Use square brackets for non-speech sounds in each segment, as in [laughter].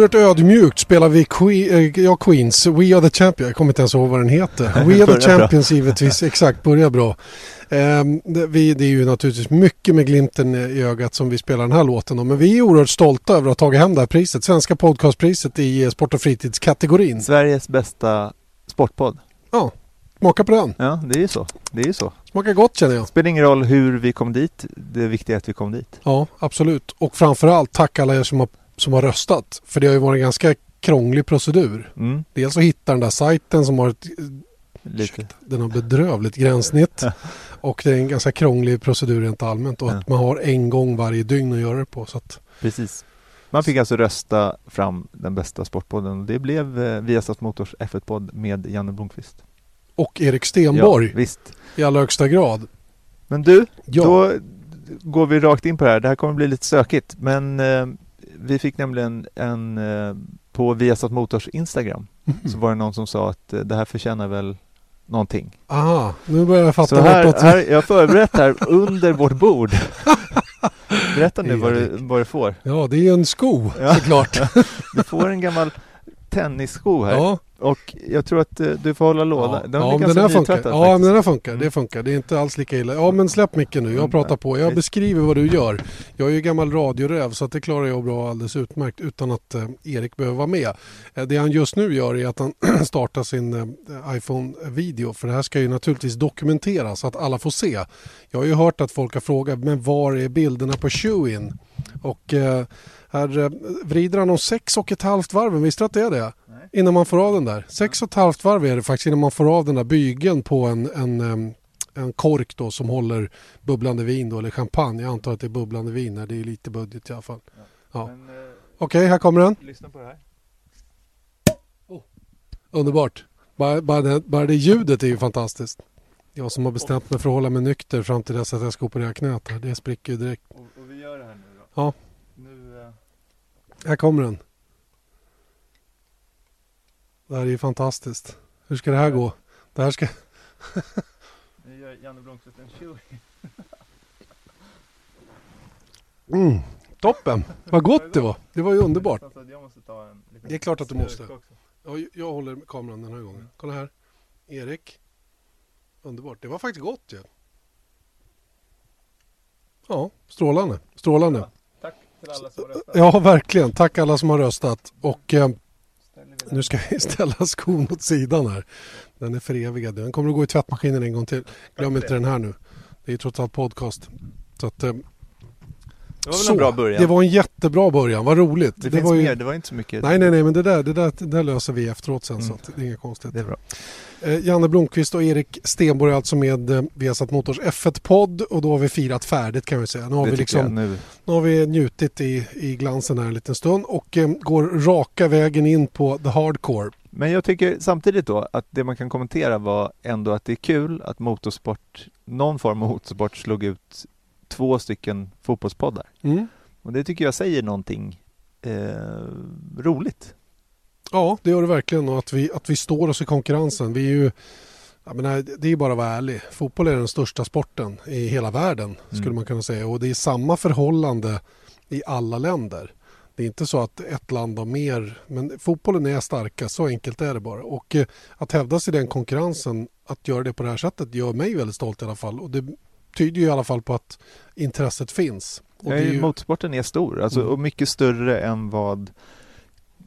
Oerhört ödmjukt spelar vi que äh, ja, Queens, We Are The Champions, jag kommer inte ens ihåg vad den heter. [laughs] We Are The Champions givetvis, exakt, börjar bra. Um, det, vi, det är ju naturligtvis mycket med glimten i ögat som vi spelar den här låten då, men vi är oerhört stolta över att ha tagit hem det här priset, Svenska podcastpriset i eh, sport och fritidskategorin. Sveriges bästa sportpodd. Ja, smaka på den. Ja, det är ju så. Det är ju så. Smakar gott känner jag. Spelar ingen roll hur vi kom dit, det viktiga är att vi kom dit. Ja, absolut. Och framförallt tack alla er som har som har röstat. För det har ju varit en ganska krånglig procedur. Mm. Dels att hitta den där sajten som har ett Lite. Den har bedrövligt gränssnitt. och det är en ganska krånglig procedur rent allmänt. Och att man har en gång varje dygn att göra det på. Så att, Precis. Man fick alltså rösta fram den bästa sportpodden. Det blev eh, Viasat Motors F1-podd med Janne Blomqvist. och Erik Stenborg Ja, visst. i allra högsta grad. Men du, Ja, då går vi rakt in på det här. Det här kommer bli lite stökigt. Men eh, vi fick nämligen en eh, på Viasat Motors Instagram så var det någon som sa att eh, det här förtjänar väl någonting. aha, nu börjar jag fatta Så här, här, jag har förberett här [laughs] under vårt bord. Berätta nu vad du, vad du får. Ja, det är ju en sko Ja. såklart. [laughs] Du får en gammal tennissko här ja, och jag tror att eh, du får hålla låda. ja. Den är ja men ganska den här funkar. Ja, men den här funkar. Det funkar. Det är inte alls lika illa. Ja, men släpp micken nu. Jag Mm, pratar på. Jag beskriver vad du gör. Jag är ju gammal radioräv så att det klarar jag bra alldeles utmärkt utan att eh, Erik behöver vara med. Eh, det han just nu gör är att han [clears throat] startar sin eh, iPhone-video för det här ska ju naturligtvis dokumenteras så att alla får se. Jag har ju hört att folk har frågat men var är bilderna på Chewin? Och eh, här eh, vrider han om sex och ett halvt varv. Visste du att det är det? Innan man får av den där. Sex och ett halvt varv är det faktiskt innan man får av den där bygeln på en, en, en kork då som håller bubblande vin då, eller champagne. Jag antar att det är bubblande vin. här. Det är lite budget i alla fall. Ja. Men, eh, Okej, här kommer den. lyssna på det här. Underbart. Bara, bara, det, bara det ljudet är ju fantastiskt. Jag som har bestämt mig för att hålla mig nykter fram till dess att jag ska operera knät. Här. Det spricker ju direkt. Och, och vi gör det här nu då. Ja. Här kommer den. Det här är ju fantastiskt. Hur ska det här gå? Det här ska... [laughs] nu gör Janne Blomqvist en chewy. [laughs] Mm, toppen! Vad gott det var. Det var ju underbart. Det är klart att du måste. Jag, jag håller kameran den här gången. Kolla här. Erik. Underbart. Det var faktiskt gott ju. Ja, strålande. Strålande. Tack till alla som har röstat. Ja, verkligen. Tack alla som har röstat. Och eh, nu ska vi ställa skon åt sidan här. Den är förevigad. Den kommer att gå i tvättmaskinen en gång till. Glöm inte den här nu. Det är trots allt podcast. Så att, eh, Det var väl så, en bra början. Det var en jättebra början. Vad roligt. det, finns var ju... mer, det var inte så mycket. Nej, nej, nej, men det där, det där, det där löser vi efteråt sen. Så Mm. att det är inga konstigt. Det är bra. Eh, Janne Blomqvist och Erik Stenborg alltså med eh, Viasat Motors F1-podd och då har vi firat färdigt kan vi säga. Nu har, det vi, liksom, nu. nu har vi njutit i, i glansen här en liten stund och eh, går raka vägen in på the hardcore. Men jag tycker samtidigt då att det man kan kommentera var ändå att det är kul att motorsport, någon form av motorsport slog ut två stycken fotbollspoddar. Mm. Och det tycker jag säger någonting eh, roligt. Ja, det gör det verkligen och att vi, att vi står oss i konkurrensen. Vi är ju, jag menar, det är bara att vara ärlig. Fotboll är den största sporten i hela världen skulle Mm. man kunna säga och det är samma förhållande i alla länder. Det är inte så att ett land har mer, men fotbollen är starka, så enkelt är det bara. Och eh, att hävda sig i den konkurrensen, att göra det på det här sättet, gör mig väldigt stolt i alla fall. Och det tyder ju i alla fall på att intresset finns. Och Ja, ju, Motorsporten är stor alltså, Mm. och mycket större än vad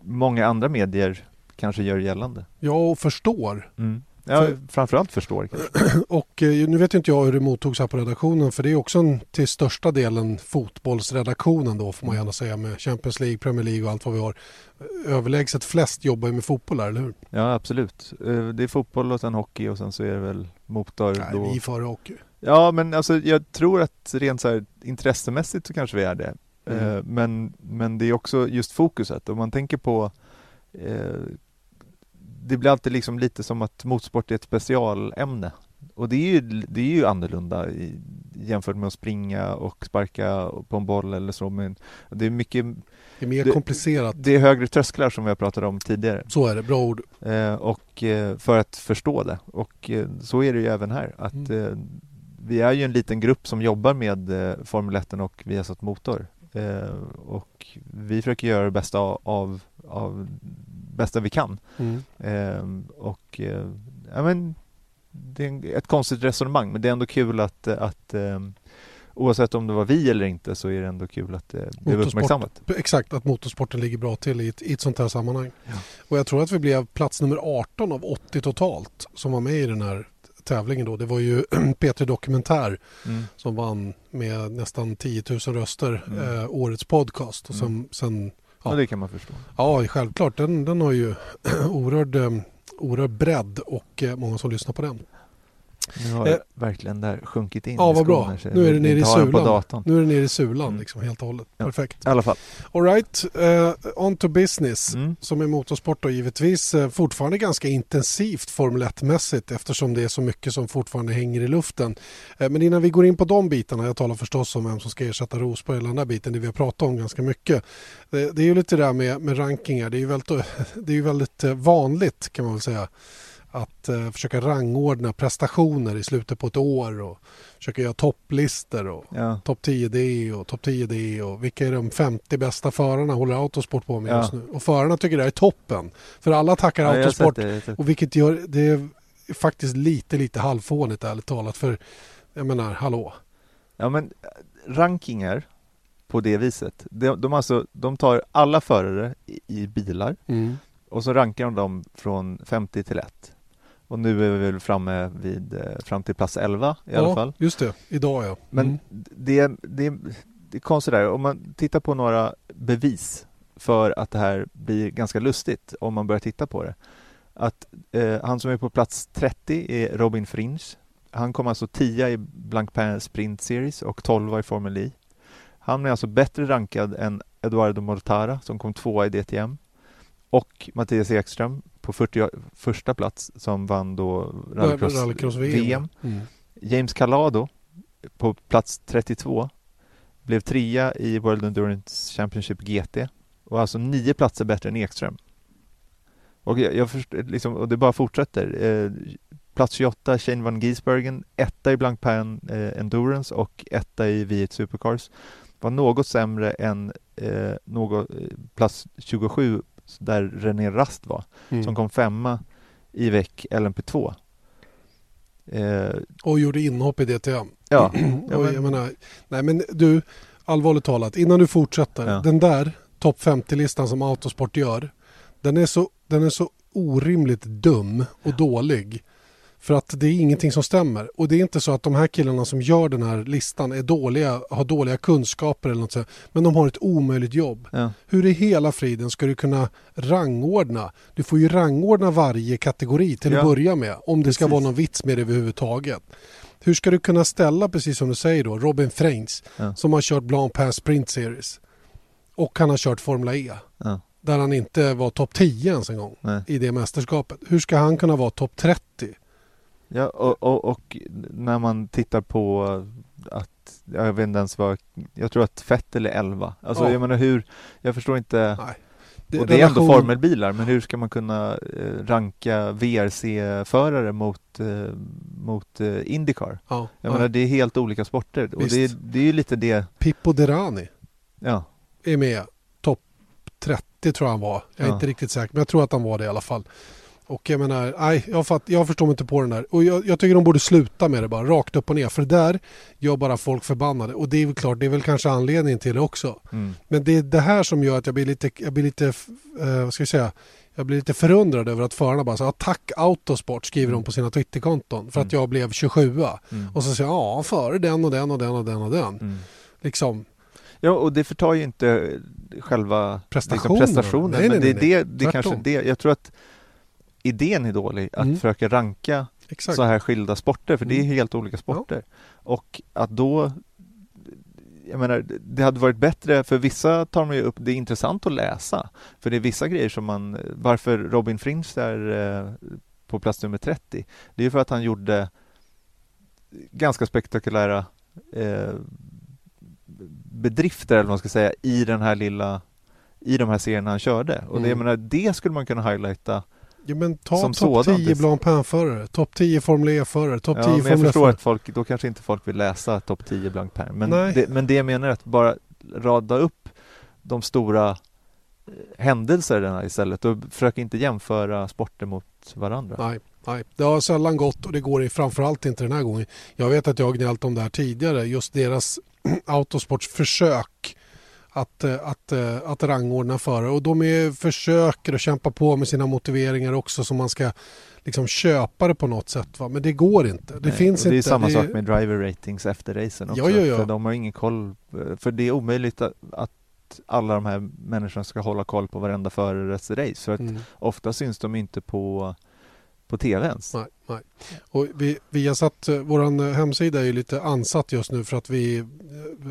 många andra medier kanske gör gällande. jag och förstår. Ja, För- framförallt förstår kanske. [clears throat] Och eh, nu vet inte jag hur det mottogs här på redaktionen för det är också en, till största delen fotbollsredaktionen då får man gärna säga med Champions League, Premier League och allt vad vi har. Överlägset flest jobbar ju med fotboll här, eller hur? Ja, absolut. Eh, Det är fotboll och sen hockey och sen så är det väl motor. Nej, då. vi före hockey. Ja, men alltså jag tror att rent så här intressemässigt så kanske vi är det. Mm. Eh, Men, men det är också just fokuset. Om man tänker på eh, Det blir alltid liksom lite som att motorsport är ett specialämne. Och det är ju, det är ju annorlunda i, jämfört med att springa och sparka på en boll eller så. Men det är mycket Det är mer Det- komplicerat. Det är högre trösklar som vi har pratat om tidigare. Så är det, bra ord. Eh, och eh, för att förstå det. Och eh, så är det ju även här. Att, Mm. vi är ju en liten grupp som jobbar med Formel 1 och Viasat Motor. Eh, och vi försöker göra det bästa av, av, av bästa vi kan. Mm. Eh, och eh, ja, men det är ett konstigt resonemang men det är ändå kul att, att eh, oavsett om det var vi eller inte så är det ändå kul att det blev uppmärksammat. Exakt, att motorsporten ligger bra till i ett, i ett sånt här sammanhang. Ja. Och jag tror att vi blev plats nummer 18 av 80 totalt som var med i den här tävlingen då. Det var ju [clears throat] P3 Dokumentär Mm. som vann med nästan 10 000 röster Mm. eh, årets podcast. Och som, sen, Ja. Ja. det kan man förstå. ja, självklart, den, den har ju [clears throat] oerhörd, eh, oerhörd bredd och eh, många som lyssnar på den. Nu har Eh, verkligen där sjunkit in Ja, i vad bra. Nu är det nere i sulan. Nu är det nere i sulan liksom, helt och hållet. Ja. Perfekt. I alla fall. All right, eh, on to business. Mm. Som är motorsport och givetvis eh, fortfarande ganska intensivt Formel 1-mässigt eftersom det är så mycket som fortfarande hänger i luften. Eh, men innan vi går in på de bitarna, jag talar förstås om vem som ska ersätta Rosberg eller den där biten, det vi har pratat om ganska mycket. Det, det är ju lite det där med, med rankingar, det är ju väldigt, [laughs] det är ju väldigt vanligt kan man väl säga att eh, försöka rangordna prestationer i slutet på ett år och försöka göra topplistor och Ja. topp 10D och topp 10D och vilka är de 50 bästa förarna håller Autosport på med Ja. just nu. Och förarna tycker det är toppen. För alla tackar Ja, Autosport det, och vilket gör det är faktiskt lite lite halvfånigt ärligt talat för jag menar hallå. Ja men äh, rankingar på det viset. De, de, alltså, de tar alla förare i, i bilar och så rankar de dem från 50 till 1. Och nu är vi väl framme vid eh, fram till plats 11 i alla ja, fall. just det. Idag ja. Men Mm. det, det, det är konstigt där, om man tittar på några bevis för att det här blir ganska lustigt om man börjar titta på det. Att eh, han som är på plats 30 är Robin Fringe. Han kom alltså 10 i Blancpain Sprint Series och 12 i Formel E. Han är alltså bättre rankad än Eduardo Mortara som kom tvåa i DTM och Mattias Ekström på 41 plats som vann då rallycross, Rallycross VM. VM. Mm. James Calado på plats 32 blev trea i World Endurance Championship GT och alltså nio platser bättre än Ekström. Och, jag, jag först, liksom, och det bara fortsätter. Eh, plats 28 Shane van Giesbergen, etta i Blancpain eh, Endurance och etta i V8 Supercars. Var något sämre än eh, något, eh, plats 27 där René Rast var, Mm. som kom femma i VEC LMP2. Eh, Och gjorde inhopp i DTM. ja, [clears throat] och men- jag menar, nej men du, allvarligt talat, innan du fortsätter. Ja. Den där topp 50-listan som Autosport gör, den är, så, den är så orimligt dum och dålig. För att det är ingenting som stämmer. Och det är inte så att de här killarna som gör den här listan är dåliga, har dåliga kunskaper eller något sånt. Men de har ett omöjligt jobb. ja. Hur i hela friden ska du kunna rangordna? Du får ju rangordna varje kategori till att Ja. börja med. Om det ska Precis. vara någon vits med det överhuvudtaget. Hur ska du kunna ställa, precis som du säger då, Robin Freins Ja. som har kört Blancpain Sprint Series och han har kört Formula E där han inte var topp 10 ens en gång Nej. i det mästerskapet. Hur ska han kunna vara topp 30? Ja, och, och, och när man tittar på att, jag vet inte ens vad, jag tror att Vettel är 11. Alltså Ja. jag menar hur, jag förstår inte, Nej. och det är ändå formelbilar, men hur ska man kunna eh, ranka VRC-förare mot, eh, mot eh, Indycar? Ja, Jag ja. menar det är helt olika sporter och Visst. det är, det är ju lite det, Pippo Derani ja, är med topp 30 tror jag han var. Jag är inte riktigt säker men jag tror att han var det i alla fall. Och jag menar, nej jag, fatt, jag förstår mig inte på den där. Och jag, jag tycker de borde sluta med det bara, rakt upp och ner. För det där gör bara folk förbannade. Och det är väl klart, det är väl kanske anledningen till det också. Mm. Men det är det här som gör att jag blir lite, jag blir lite, eh, vad ska jag säga, jag blir lite förundrad över att förarna bara här, tack Autosport skriver de på sina Twitterkonton för att Mm. jag blev 27 Mm. Och så säger jag, ja före den och den och den och den och den. Mm. Liksom, Ja, och det förtar ju inte själva Prestationen. Liksom prestationen. Nej, nej, men det är nej, nej. det, det kanske det. Jag tror att idén är dålig, att Mm. försöka ranka exakt. så här skilda sporter, för det är Mm. helt olika sporter. Och att då jag menar, det hade varit bättre, för vissa tar man ju upp, det är intressant att läsa. För det är vissa grejer som man, varför Robin Fringe är eh, på plats nummer 30, det är ju för att han gjorde ganska spektakulära eh, bedrifter, eller vad man ska säga, i den här lilla i de här serierna han körde. Och det, jag Mm. menar, det skulle man kunna highlighta. Ja, men ta som topp sådant. 10 Blanc Pain-förare, topp 10 Formel E-förare, topp Ja, 10 men jag förstår att folk, då kanske inte folk vill läsa topp 10 blank per. Men Nej. det, men det jag menar är att bara rada upp de stora eh, händelserna istället och försöka inte jämföra sporter mot varandra. Nej, nej, det har sällan gått och det går framförallt inte den här gången. Jag vet att jag har gnällt om det här tidigare, just deras [clears throat] Autosports försök att, eh, att, eh, att rangordna förare och de är, försöker att kämpa på med sina motiveringar också så man ska liksom köpa det på något sätt. Va? Men det går inte. Det Nej, finns det är inte. samma Det- sak med driver ratings efter racen också. Ja, ja, ja. För de har ingen koll. eh, För det är omöjligt att, att alla de här människorna ska hålla koll på varenda förares race. För att Mm. ofta syns de inte på, på TV ens. Nej, nej. Och vi, vi har satt, eh, våran eh, hemsida är ju lite ansatt just nu för att vi, eh,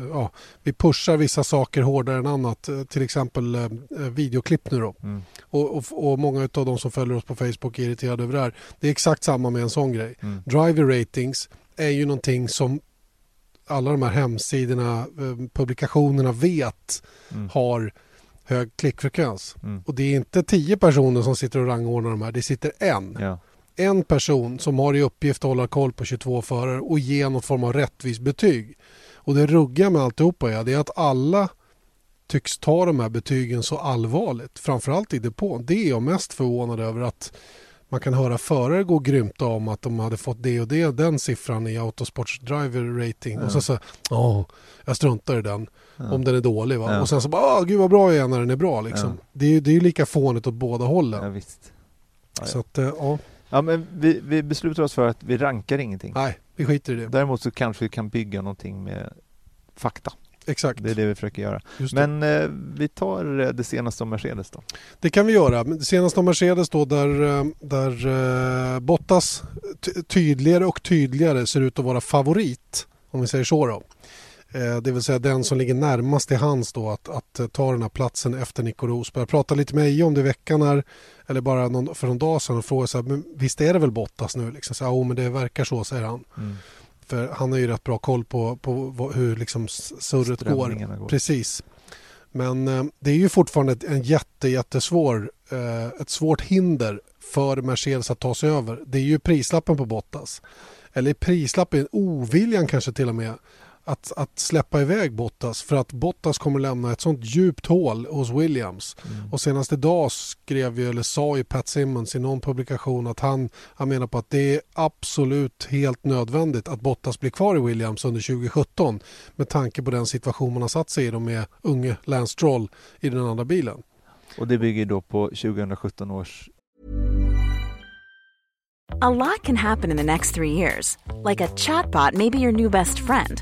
ja, vi pushar vissa saker hårdare än annat. Till exempel eh, videoklipp nu då. Mm. Och, och, och många av de som följer oss på Facebook är irriterade över det här. Det är exakt samma med en sån grej. Mm. Driver ratings är ju någonting som alla de här hemsidorna, publikationerna vet Mm. har hög klickfrekvens. Mm. Och det är inte tio personer som sitter och rangordnar de här, det sitter en Ja. En person som har i uppgift att hålla koll på 22 förare och ge någon form av rättvist betyg. Och det ruggiga med alltihopa är, det är att alla tycks ta de här betygen så allvarligt. Framförallt i depån. Det är jag mest förvånad över att man kan höra förare gå och grymta om att de hade fått det och det, den siffran i Autosports driver rating. Ja. Och så så, åh, jag struntar i den Ja. om den är dålig. Va? Ja. Och sen så bara, åh, gud vad bra jag är när den är bra. Liksom. Ja. Det är ju det är lika fånigt åt båda hållen. Ja, visst. Ja, ja. Så att, eh, ja, Ja, men vi, vi beslutar oss för att vi rankar ingenting. nej, vi skiter i det. Däremot så kanske vi kan bygga någonting med fakta. Exakt. Det är det vi försöker göra. Men eh, vi tar eh, det senaste om Mercedes då. det kan vi göra. Det senaste om Mercedes då där, eh, där eh, Bottas ty- tydligare och tydligare ser ut att vara favorit. Om vi säger så då. Eh, Det vill säga den som ligger närmast till hands då att, att eh, ta den här platsen efter Nico Rosberg. Jag pratade lite med Eje om det i veckan här, eller bara någon, för någon dag sedan och frågade så här, men visst är det väl Bottas nu? Liksom, så, här, oh, men det verkar så, säger han. Mm. För han har ju rätt bra koll på, på hur liksom surret går. Går. Precis. Men eh, det är ju fortfarande en jätte, jättesvår, eh, ett svårt hinder för Mercedes att ta sig över. Det är ju prislappen på Bottas. Eller prislappen, oviljan kanske till och med. Att, att släppa iväg Bottas för att Bottas kommer lämna ett sånt djupt hål hos Williams. Mm. Och senast idag skrev ju, eller sa ju Pat Simmons i någon publikation att han, han menar på att det är absolut helt nödvändigt att Bottas blir kvar i Williams under 2017 med tanke på den situation man har satt sig i med unge Lance Stroll i den andra bilen. Och det bygger då på 2017 års A lot can happen in the next three years. Like a chatbot may be your new best friend.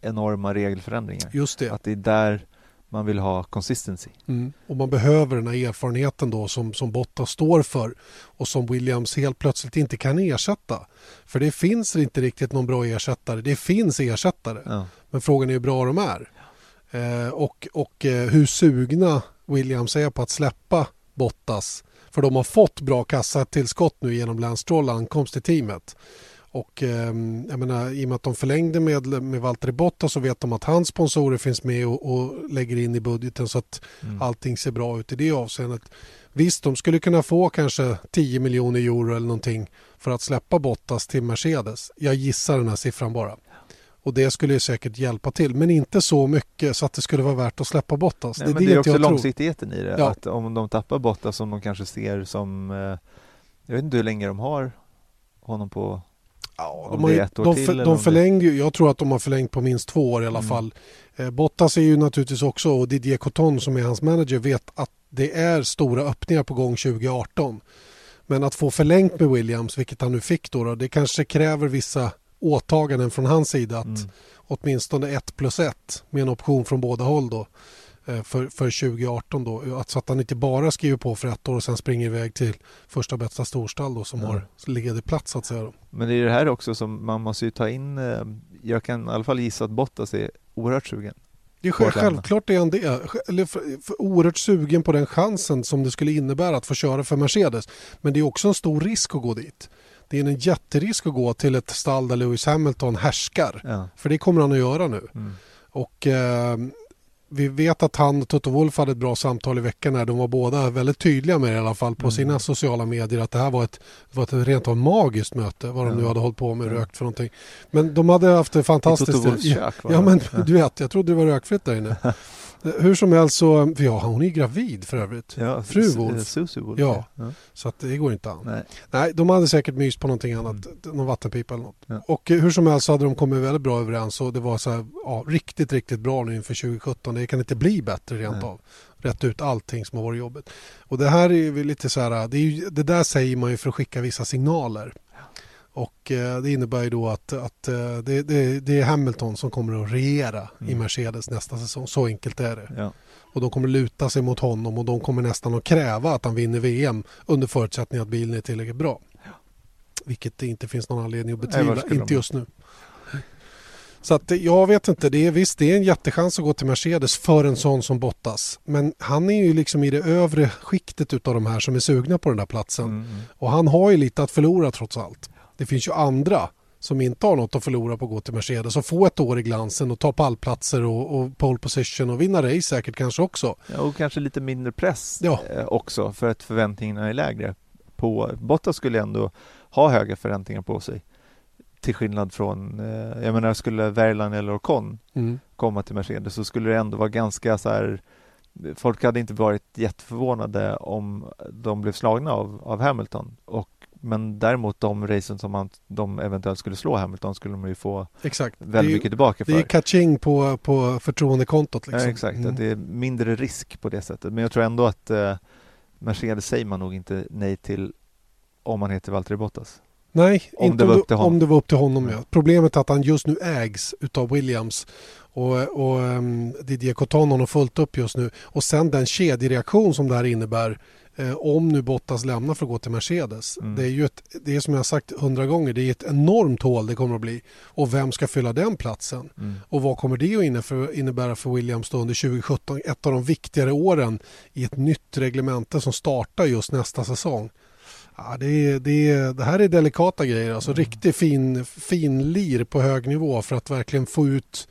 Enorma regelförändringar. Just det. Att det är där man vill ha consistency. Mm. Och man behöver den här erfarenheten då som, som Bottas står för och som Williams helt plötsligt inte kan ersätta. För det finns inte riktigt någon bra ersättare. Det finns ersättare. Ja. Men frågan är hur bra de är. Eh, och och eh, hur sugna Williams är på att släppa Bottas. För de har fått bra kassatillskott nu genom Lance Stroll ankomst till teamet. Och eh, jag menar, i och med att de förlängde med, med Valtteri Bottas så vet de att hans sponsorer finns med och, och lägger in i budgeten så att Mm. allting ser bra ut i det avseendet. Visst, de skulle kunna få kanske 10 miljoner euro eller någonting för att släppa Bottas till Mercedes. Jag gissar den här siffran bara. Och det skulle ju säkert hjälpa till, men inte så mycket så att det skulle vara värt att släppa Bottas. Nej, det är det, det är också jag tror. långsiktigheten i det. Ja. Att om de tappar Bottas som de kanske ser som... Eh, jag vet inte hur länge de har honom på... Ja, de, har ju, de, för, de det- förlängde ju, jag tror att de har förlängt på minst två år i alla Mm. fall. Eh, Bottas är ju naturligtvis också, och Didier Coton som är hans manager vet att det är stora öppningar på gång 2018. Men att få förlängt med Williams, vilket han nu fick då, då det kanske kräver vissa åtaganden från hans sida att Mm. åtminstone ett plus ett med en option från båda håll då för, för 2018 då. Att, så att han inte bara skriver på för ett år och sen springer iväg till första bästa storstall då som Ja. har ledig plats så att säga. Då. Men det är det här också som man måste ju ta in... Eh, jag kan i alla fall gissa att Bottas är oerhört sugen. Det är självklart är han det. Eller för, för oerhört sugen på den chansen som det skulle innebära att få köra för Mercedes. Men det är också en stor risk att gå dit. Det är en jätterisk att gå till ett stall där Lewis Hamilton härskar. Ja. För det kommer han att göra nu. Mm. Och eh, vi vet att han och Toto Wolff hade ett bra samtal i veckan här. De var båda väldigt tydliga med det i alla fall på Mm. sina sociala medier att det här var ett, var ett rent av magiskt möte. Vad de Ja. nu hade hållit på med Ja. rökt för någonting. Men de hade haft det I fantastiskt. Toto Wolffs kök Ja det. men [laughs] du vet, jag trodde det var rökfritt där inne. [laughs] Hur som helst så, ja, hon är gravid för övrigt. Ja, Fru Wolff. eh, Susie Wolff. Ja. ja. Så att det går inte an. Nej. Nej, de hade säkert mys på någonting annat, någon vattenpipa eller något. Ja. Och eh, hur som helst så hade de kommit väldigt bra överens och det var så här, ja, riktigt, riktigt bra nu inför 2017. Det kan inte bli bättre rent Nej. av. Rätt ut allting som har varit jobbigt. Och det här är ju lite så här, det, ju, det där säger man ju för att skicka vissa signaler. Och eh, det innebär ju då att, att eh, det, det, det är Hamilton som kommer att regera i Mm. Mercedes nästa säsong. Så enkelt är det. Ja. Och de kommer luta sig mot honom och de kommer nästan att kräva att han vinner VM under förutsättning att bilen är tillräckligt bra. Vilket det inte finns någon anledning att betvivla, inte de? just nu. Så att, eh, jag vet inte, det är, visst det är en jättechans att gå till Mercedes för en sån som Bottas. Men han är ju liksom i det övre skiktet utav de här som är sugna på den där platsen. Mm, mm. Och han har ju lite att förlora trots allt. Det finns ju andra som inte har något att förlora på att gå till Mercedes och få ett år i glansen och ta pallplatser och, och pole position och vinna race säkert kanske också. Ja, och kanske lite mindre press Ja. eh, också för att förväntningarna är lägre. På, Bottas skulle ändå ha höga förväntningar på sig. Till skillnad från, eh, jag menar skulle Verlan eller Ocon Mm. komma till Mercedes så skulle det ändå vara ganska så här Folk hade inte varit jätteförvånade om de blev slagna av, av Hamilton. Och, men däremot de racen som man, de eventuellt skulle slå Hamilton skulle de ju få Exakt. väldigt är, mycket tillbaka för. Det är catching på, på förtroendekontot. Liksom. Ja, exakt, Mm. det är mindre risk på det sättet. Men jag tror ändå att eh, Mercedes säger man nog inte nej till om man heter Valtteri Bottas. Nej, Om inte det var upp till honom. om det var upp till honom. Nej. Ja. Problemet är att han just nu ägs utav Williams. Och, och um, Didier Coton har fullt upp just nu. Och sen den kedjereaktion som det här innebär eh, om nu Bottas lämnar för att gå till Mercedes. Mm. Det är ju ett, det är som jag har sagt hundra gånger, det är ett enormt hål det kommer att bli. Och vem ska fylla den platsen? Mm. Och vad kommer det att innebära- för Williams då under 2017? Ett av de viktigare åren i ett nytt reglemente som startar just nästa säsong. Ja, det, det, det här är delikata grejer. Alltså riktigt fin, fin lir på hög nivå för att verkligen få ut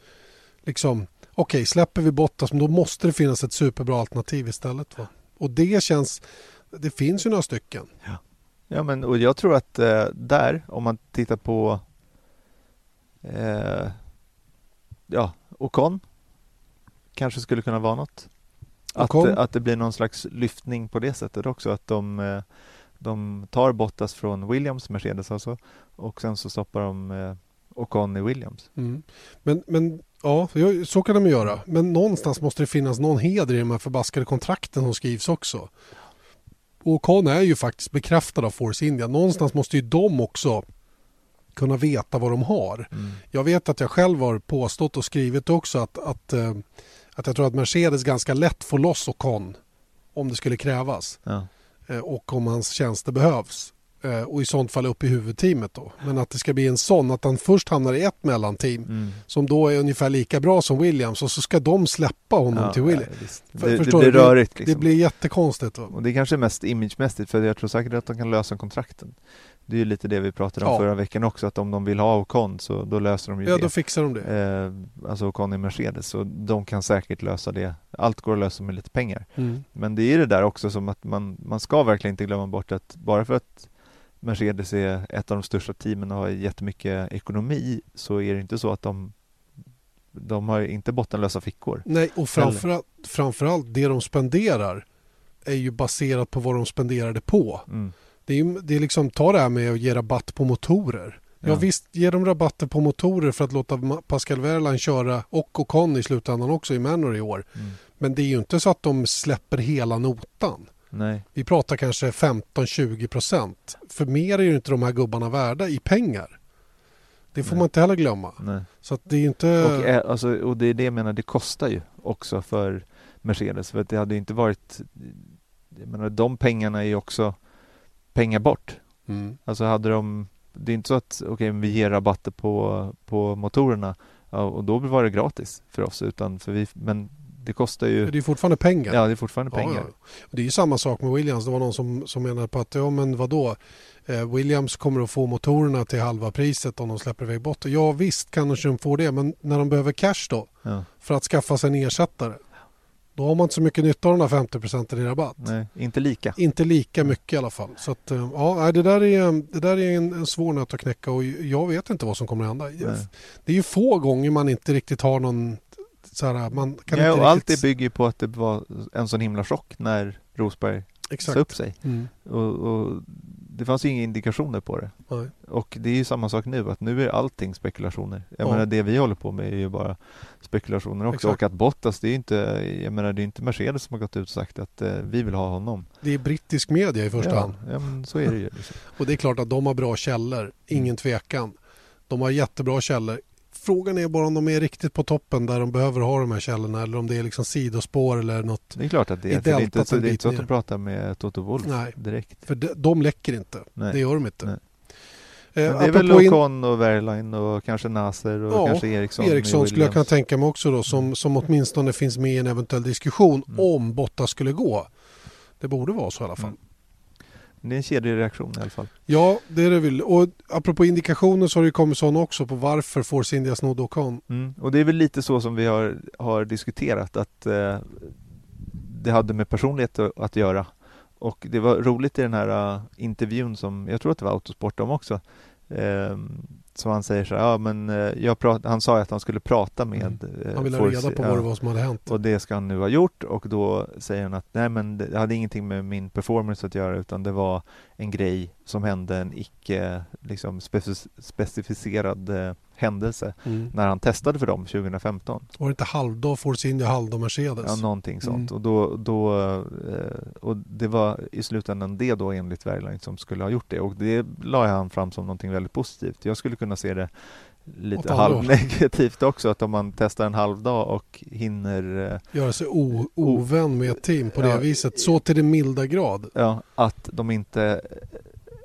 liksom okej, släpper vi Bottas men då måste det finnas ett superbra alternativ istället. Va? Och det känns, det finns ju några stycken. Ja, men och jag tror att eh, där, om man tittar på eh, ja, Ocon kanske skulle kunna vara något. Att, att det blir någon slags lyftning på det sättet också. Att de, eh, de tar Bottas från Williams, Mercedes alltså, och sen så stoppar de eh, Ocon i Williams. Mm. Men, men Ja, så kan de göra. Men någonstans måste det finnas någon heder i de här förbaskade kontrakten som skrivs också. Och Khan är ju faktiskt bekräftad av Force India. Någonstans måste ju de också kunna veta vad de har. Mm. Jag vet att jag själv har påstått och skrivit också att, att, eh, att jag tror att Mercedes ganska lätt får loss Ocon om det skulle krävas. Ja. Eh, och om hans tjänster behövs. Eh, och i sånt fall upp i huvudteamet då. Men att det ska bli en sån att han först hamnar i ett mellanteam mm. som då är ungefär lika bra som Williams och så ska de släppa honom ja, till Williams. Ja, det, det, det, blir rörigt. Liksom. Det blir jättekonstigt. Och det är kanske mest imagemässigt för jag tror säkert att de kan lösa kontrakten. Det är ju lite det vi pratade om ja. förra veckan också att om de vill ha Ocon så då löser de ju ja, det. Ja, då fixar de det. Eh, alltså Ocon i Mercedes så de kan säkert lösa det. Allt går att lösa med lite pengar. Mm. Men det är det där också som att man, man ska verkligen inte glömma bort att bara för att Mercedes är ett av de största teamen och har jättemycket ekonomi så är det inte så att de de har inte bottenlösa fickor. Nej, och framförallt, framförallt det de spenderar är ju baserat på vad de spenderar det på. Mm. Det är, det är liksom, ta det här med att ge rabatt på motorer. Ja. ja visst, ger de rabatter på motorer för att låta Pascal Wehrlein köra och Ocon i slutändan också i Manor i år. Mm. Men det är ju inte så att de släpper hela notan. Nej. Vi pratar kanske 15-20 procent. För mer är ju inte de här gubbarna värda i pengar. Det får Nej. man inte heller glömma. Nej. Så att det är inte... Och, alltså, och det är det jag menar, det kostar ju också för Mercedes. För att det hade inte varit... Jag menar, de pengarna är ju också pengar bort. Mm. Alltså hade de... Det är inte så att okay, vi ger rabatter på, på motorerna ja, och då var det gratis för oss. Utan för vi, men det kostar ju... Det är fortfarande pengar. Ja, det är fortfarande pengar. Ja, ja. Det är ju samma sak med Williams. Det var någon som, som menade på att, ja men vadå? Eh, Williams kommer att få motorerna till halva priset om de släpper iväg botten. Ja visst kanske de får det, men när de behöver cash då? Ja. För att skaffa sig en ersättare. Då har man inte så mycket nytta av den här 50 procenten i rabatt. Nej, inte lika. Inte lika mycket i alla fall. Så att, eh, ja, det där är, det där är en, en svår nöt att knäcka och jag vet inte vad som kommer att hända. Nej. Det är ju få gånger man inte riktigt har någon så här, man kan ja, inte och Allt det bygger på att det var en sån himla chock när Rosberg Exakt. sa upp sig. Mm. Och, och, det fanns ju inga indikationer på det. Nej. Och det är ju samma sak nu, att nu är allting spekulationer. Jag ja. menar det vi håller på med är ju bara spekulationer också. Exakt. Och att Bottas, det är inte, jag menar det är inte Mercedes som har gått ut och sagt att eh, vi vill ha honom. Det är brittisk media i första ja, hand. Ja, men så är det ju. Liksom. [laughs] och det är klart att de har bra källor, ingen tvekan. De har jättebra källor. Frågan är bara om de är riktigt på toppen där de behöver ha de här källorna eller om det är liksom sidospår eller något. Det är klart att det är. Det är inte, så, det är inte så att de pratar med Toto Wolff Nej, direkt. För de, de läcker inte. Nej. Det gör de inte. Nej. Eh, det är väl Ocon och Wehrlein och kanske Naser och ja, kanske Eriksson. Eriksson skulle jag kunna tänka mig också då som, som åtminstone finns med i en eventuell diskussion mm. om Bottas skulle gå. Det borde vara så i alla fall. Mm. Det är en kedjereaktion i alla fall. Ja, det är det väl. Och apropå indikationer så har det kommit sådana också på varför Force India snodde Ocon. Mm. Och det är väl lite så som vi har, har diskuterat att eh, det hade med personlighet att göra. Och det var roligt i den här uh, intervjun som, jag tror att det var Autosport om också, eh, så han säger så här, ja men eh, jag prat, han sa att han skulle prata med mm. Han ville ha reda på vad det var som hade hänt. Och det ska han nu ha gjort och då säger han att nej men det hade ingenting med min performance att göra utan det var en grej som hände, en icke liksom, specificerad eh, händelse mm. när han testade för dem 2015. Var det inte halvdag Force India, halvdag Mercedes? Ja, någonting sånt. Mm. Och, då, då, eh, och det var i slutändan det då enligt Wehrlein som skulle ha gjort det och det la han fram som någonting väldigt positivt. Jag skulle kunna se det lite halvnegativt också att om man testar en halv dag och hinner eh, göra sig ovän med ett team på det ja, viset så till den milda grad. Ja, att de inte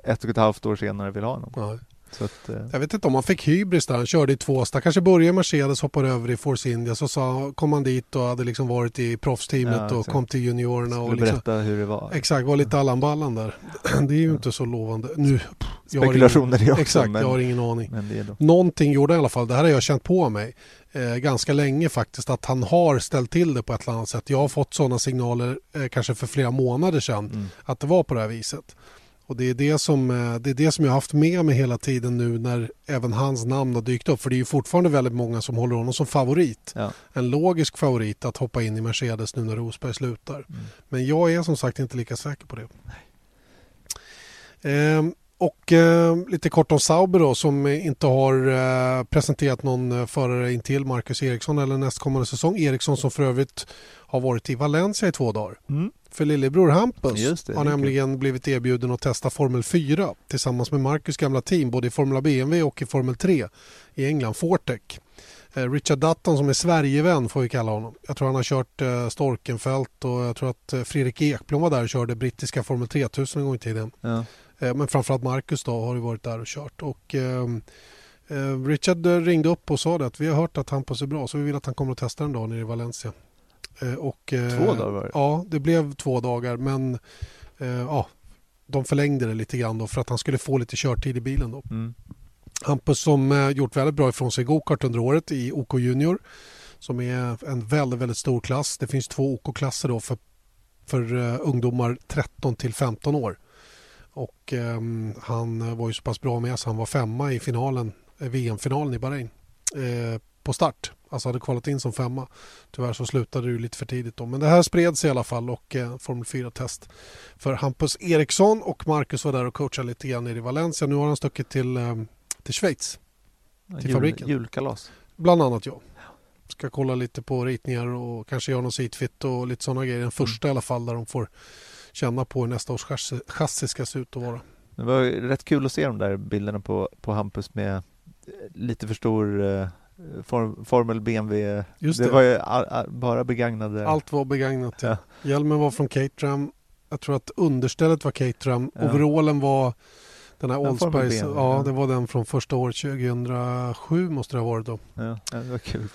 ett och ett halvt år senare vill ha honom. Ja. Att, eh. Jag vet inte om han fick hybris där. Han körde i två Han kanske började i Mercedes, hoppade över i Force India. Så sa, kom han dit och hade liksom varit i proffsteamet ja, och kom till juniorerna. Skulle och liksom, berätta hur det var. Exakt, var lite Allan Ballan där. [clears throat] Det är ju inte så lovande. Nu, Spekulationer ingen, också. Exakt, men, jag har ingen aning. Någonting gjorde i alla fall. Det här har jag känt på mig eh, ganska länge faktiskt. Att han har ställt till det på ett eller annat sätt. Jag har fått sådana signaler eh, kanske för flera månader sedan. Mm. Att det var på det här viset. Och det är det, som, eh, det är det som jag har haft med mig hela tiden nu när även hans namn har dykt upp. För det är ju fortfarande väldigt många som håller honom som favorit. Ja. En logisk favorit att hoppa in i Mercedes nu när Rosberg slutar. Mm. Men jag är som sagt inte lika säker på det. Ehm, Och eh, lite kort om Sauber då som inte har eh, presenterat någon eh, förare intill Marcus Eriksson eller nästkommande säsong. Eriksson som för övrigt har varit i Valencia i två dagar. Mm. För lillebror Hampus det, har nämligen blivit erbjuden att testa Formel 4 tillsammans med Marcus gamla team både i Formula BMW och i Formel 3 i England, Fortec. Eh, Richard Dutton som är Sverigevän får vi kalla honom. Jag tror han har kört eh, Storkenfält och jag tror att eh, Fredrik Ekblom var där och körde brittiska Formel 3000 en gång i tiden. Ja. Eh, Men framförallt Marcus då har ju varit där och kört. Och, ehm, eh, Richard ringde upp och sa det att vi har hört att Hampus är bra så vi vill att han kommer att testa en dag nere i Valencia. Eh, och, eh, Två dagar var det? Ja, det blev två dagar men eh, ja, de förlängde det lite grann för att han skulle få lite körtid i bilen. Då. Mm. Hampus som eh, gjort väldigt bra ifrån sig i gokart under året i OK Junior som är en väldigt, väldigt stor klass. Det finns två OK-klasser då för, för eh, ungdomar 13 till 15 år. Och ehm, han var ju så pass bra med så han var femma i finalen, eh, VM-finalen i Bahrain eh, på start. Alltså hade kvalat in som femma. Tyvärr så slutade det lite för tidigt då. Men det här spreds i alla fall och eh, Formel 4-test för Hampus Eriksson och Marcus var där och coachade lite grann nere i Valencia. Nu har han stuckit till, eh, till Schweiz. Till Jul, fabriken. Julkalas. Bland annat jag. Ska kolla lite på ritningar och kanske göra något seatfit och lite sådana grejer. Den första i alla fall där de får känna på hur nästa års chassi, chassi ska se ut och vara. Det var rätt kul att se de där bilderna på, på Hampus med eh, lite för stor eh, form, Formel BMW. Just det, det. var ju all, all, bara begagnade. Allt var begagnat. Ja. Ja. Hjälmen var från Caterham. Jag tror att understället var Caterham. Ja. Overallen var den här Allspice. BMW, Ja, det var den från första året 2007 måste det ha varit då. Ja, det var kul.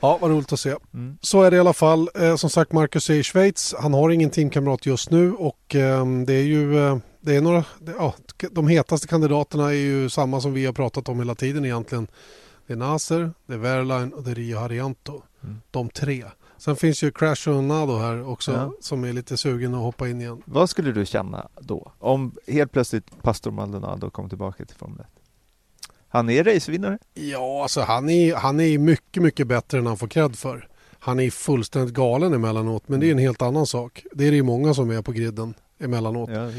Ja, vad roligt att se. Mm. Så är det i alla fall. Eh, som sagt, Marcus är i Schweiz. Han har ingen teamkamrat just nu och eh, det är ju eh, det är några, ja, de hetaste kandidaterna är ju samma som vi har pratat om hela tiden egentligen. Det är Nasser, det är Verline och det är Rio Harianto. Mm. De tre. Sen finns ju Crash och Nado här också Ja. som är lite sugen att hoppa in igen. Vad skulle du känna då? Om helt plötsligt Pastor Maldonado kom tillbaka till Formel 1? Han är racevinnare. Ja, alltså han är, han är mycket, mycket bättre än han får cred för. Han är fullständigt galen emellanåt, men det är en helt annan sak. Det är det ju många som är på griden emellanåt. Ja,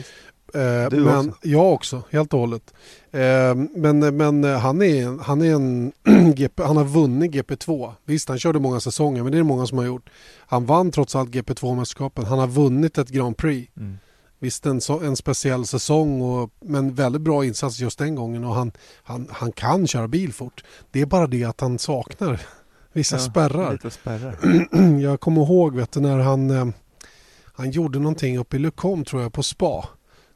Du men, också? Jag också, helt och hållet. Eh, men men eh, han, är, han, är en [clears throat] GP, han har vunnit GP2. Visst, han körde många säsonger, men det är det många som har gjort. Han vann trots allt GP2-mästerskapen. Han har vunnit ett Grand Prix. Mm. Visst en, så, en speciell säsong och, men väldigt bra insats just den gången och han, han, han kan köra bil fort. Det är bara det att han saknar [laughs] vissa Ja, spärrar. Lite spärrar. [clears throat] Jag kommer ihåg vet du, när han, eh, han gjorde någonting uppe i Lucom tror jag på spa.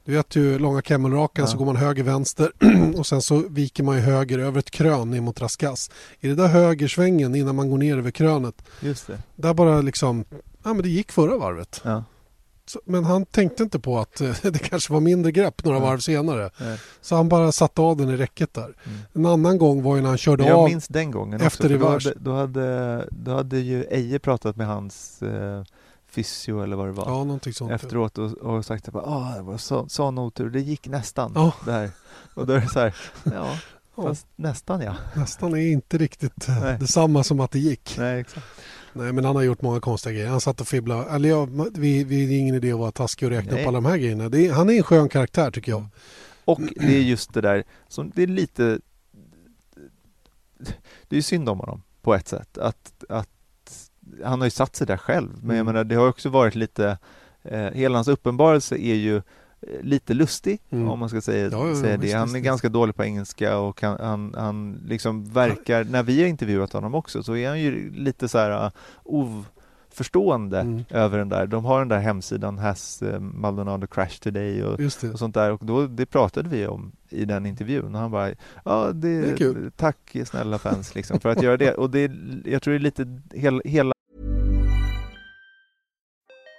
Du vet ju långa kemmelrakan Ja. så går man höger vänster [clears throat] och sen så viker man ju höger över ett krön ner mot Raskas. I det där högersvängen innan man går ner över krönet. Just det. Där bara liksom, ja men det gick förra varvet. Ja. Så, men han tänkte inte på att [laughs] det kanske var mindre grepp några Ja. varv senare. Nej. Så han bara satte av den i räcket där. Mm. En annan gång var ju när han körde Jag av. minns den gången efter också, då hade, då, hade, då hade ju Eje pratat med hans eh, fysio eller vad det var Ja, någonting sånt. efteråt och, och sagt att ah, det var så, sån otur, det gick nästan Ja. det här. Och då är det så här, [laughs] ja, fast nästan ja. Nästan är inte riktigt eh, Nej. detsamma som att det gick. Nej, exakt. Nej, men han har gjort många konstiga grejer. Han satt och fibblade. Eller ja, vi, vi, det är ingen idé att vara taskig och räkna Nej. upp alla de här grejerna. Är, han är en skön karaktär tycker jag. Och det är just det där som det är lite Det är synd om honom på ett sätt att, att han har ju satt sig där själv men jag Mm. menar det har också varit lite eh, hela hans uppenbarelse är ju eh, lite lustig Mm. om man ska säga, Ja, ja, säga det. Han är ganska dålig på engelska och han, han, han liksom verkar, när vi har intervjuat honom också så är han ju lite så här uh, oförstående Mm. över den där. De har den där hemsidan Has eh, Maldonado Crash Today och och sånt där och då, det pratade vi om i den intervjun och han bara ja det, Det tack snälla fans liksom för att göra det och det, jag tror det är lite hel, hela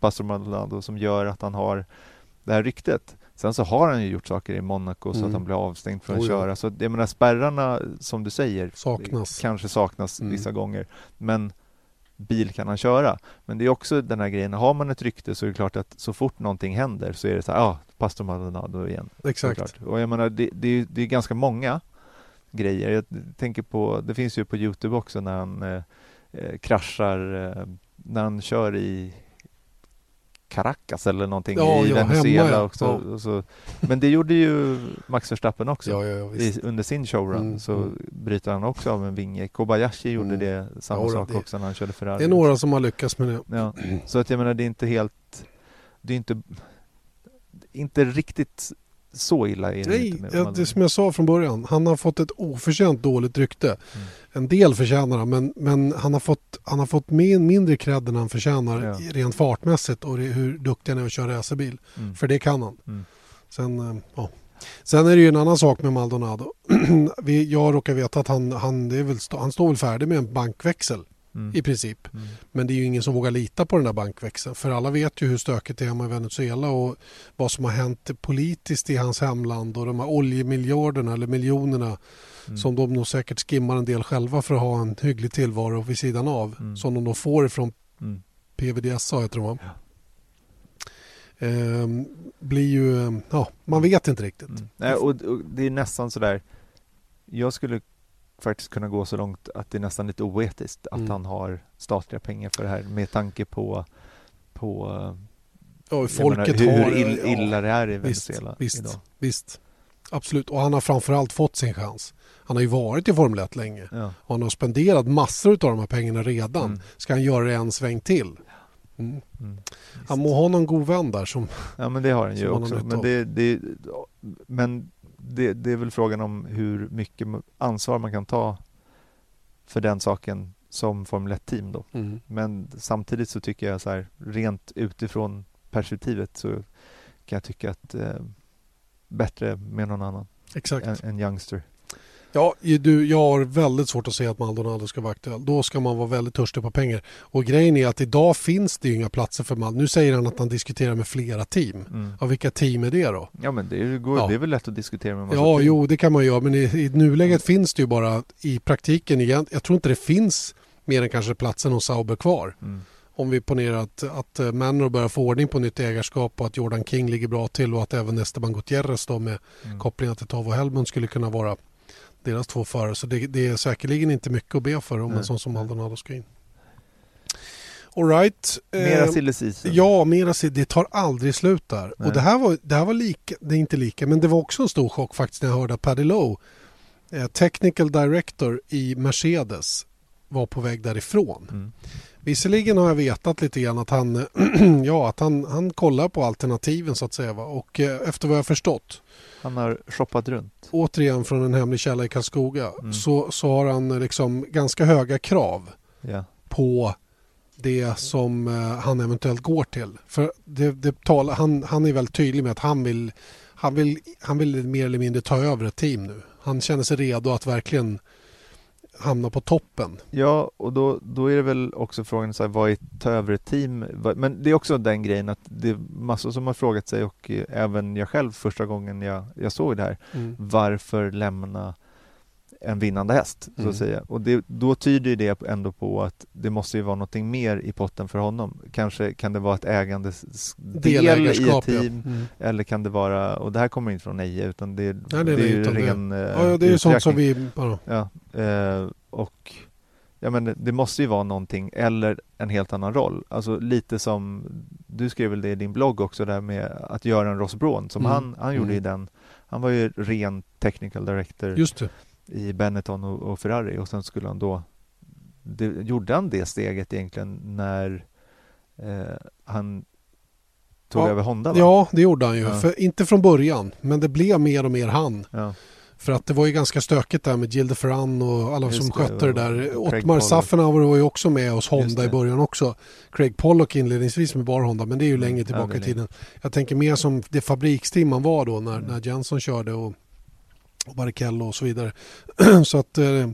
Pastor Maldonado som gör att han har det här ryktet. Sen så har han ju gjort saker i Monaco så Mm. att han blir avstängd från att ja. köra. Så jag menar spärrarna som du säger Saknas. kanske saknas Mm. vissa gånger. Men bil kan han köra. Men det är också den här grejen, har man ett rykte så är det klart att så fort någonting händer så är det så här, ja, ah, Pastor Maldonado igen. Exakt. Och jag menar, det, det, är, det är ganska många grejer. Jag tänker på, det finns ju på Youtube också när han eh, eh, kraschar, eh, när han kör i Caracas eller någonting Ja, i Venezuela hemma, också. Ja. Och så, men det gjorde ju Max Verstappen också. Ja. I, under sin showrun Mm, så mm. bryter han också av en vinge. Kobayashi gjorde Mm. det, samma sak det- också när han körde Ferrari. Det är några som har lyckats med det. Ja, så att jag menar det är inte helt, det är inte, inte riktigt så illa är det Nej, inte med Malmö. det som jag sa från början. Han har fått ett oförtjänt dåligt rykte. Mm. En del förtjänar han, men, men han har fått, han har fått min, mindre cred än han förtjänar Ja. rent fartmässigt och hur duktig han är att köra racerbil. Mm. För det kan han. Mm. Sen, eh, ja. Sen är det ju en annan sak med Maldonado. [clears throat] Jag råkar veta att han, han, väl, han står väl färdig med en bankväxel Mm. i princip. Mm. Men det är ju ingen som vågar lita på den där bankväxeln. För alla vet ju hur stökigt det är hemma i Venezuela och vad som har hänt politiskt i hans hemland och de här oljemiljarderna eller miljonerna Mm. som de nog säkert skimmar en del själva för att ha en hygglig tillvaro vid sidan av. Mm. Som de då får ifrån Mm. PVDSA heter de va? Ehm, blir ju, ja man vet inte riktigt. Mm. Nej, och, och det är nästan sådär Jag skulle faktiskt kunna gå så långt att det är nästan lite oetiskt att Mm. han har statliga pengar för det här med tanke på på eh, Ja, folket menar, hur, har hur ill, ja, illa det är i visst, Venezuela visst, idag. visst. Absolut, och han har framförallt fått sin chans. Han har ju varit i Formel 1 länge. Ja. Och han har spenderat massor av de här pengarna redan. Mm. Ska han göra det en sväng till? Mm. Mm. Han må ha någon god vän där som... Ja men det har han ju också. Men, det, det, men det, det är väl frågan om hur mycket ansvar man kan ta för den saken som Formel 1-team då. Mm. Men samtidigt så tycker jag så här rent utifrån perspektivet så kan jag tycka att eh, bättre med någon annan Exakt. än en youngster. Ja, du, jag har väldigt svårt att se att Maldonado ska vara aktuell. Då ska man vara väldigt törstig på pengar. Och grejen är att idag finns det ju inga platser för Maldonado. Nu säger han att han diskuterar med flera team. Mm. Ja, vilka team är det då? Ja men det, är- går, Ja. det är väl lätt att diskutera med en massa Ja, team. jo, det kan man göra. Men i, i nuläget finns det ju bara i praktiken igen. Jag tror inte det finns mer än kanske platsen hos Sauber kvar. Mm. Om vi ponerar att, att eh, Manor börjar få ordning på nytt ägarskap och att Jordan King ligger bra till och att även Esteban Gutierrez då med Mm. kopplingar till Tavo Helmund skulle kunna vara deras två förare. Så det, det är säkerligen inte mycket att be för om Nej. en sån som Maldonado ska in. All right. Mera Eh, silly season. Ja, mera sill. Det tar aldrig slut där. Nej. Och det här, var, det här var lika, det är inte lika, men det var också en stor chock faktiskt när jag hörde att Paddy Lowe, eh, technical director i Mercedes, var på väg därifrån. Mm. Visserligen har jag vetat lite grann att han, [clears throat] ja, att han, han kollar på alternativen så att säga. Va? Och eh, efter vad jag förstått, Han har shoppat runt. återigen från en hemlig källa i Karlskoga, Mm. så, så har han liksom ganska höga krav Ja. på det som eh, han eventuellt går till. För det, det talar, han, han är väldigt tydlig med att han vill, han, vill, han vill mer eller mindre ta över ett team nu. Han känner sig redo att verkligen hamna på toppen. Ja, och då, då är det väl också frågan så här, vad är ta över ett team? Men det är också den grejen att det är massor som har frågat sig och eh, även jag själv första gången jag, jag såg det här. Mm. Varför lämna en vinnande häst, så Mm. att säga. Och det, då tyder ju det ändå på att det måste ju vara någonting mer i potten för honom. Kanske kan det vara ett ägande s- del i ett Delägarskap, ja. team Mm. eller kan det vara, och det här kommer inte från Eje utan det, Nej, det är det är ju utan det- ren eh, Ja, ja, det är ju sånt som vi bara... Ja, eh, och ja, men det, måste ju vara någonting eller en helt annan roll. Alltså lite som, du skrev väl det i din blogg också där med att göra en Ross Braun som Mm. han, han gjorde ju Mm. den, han var ju ren technical director Just det. I Benetton och, och Ferrari och sen skulle han då det, gjorde han det steget egentligen när eh, han tog Ja. över Honda va? Ja, det gjorde han ju. Ja. För, inte från början, men det blev mer och mer han. Ja. För att det var ju ganska stökigt där med Gilles de Ferran och alla Just som det, skötte det där. Ottmar. Safenauer var ju också med hos Honda i början också. Craig Pollock inledningsvis med bara Honda, men det är ju längre Mm. Ja, tillbaka i tiden. Jag tänker mer som det fabriksteam man var då när, Mm. när Jenson körde och, och Barrichello och så vidare. [clears throat] så att, eh,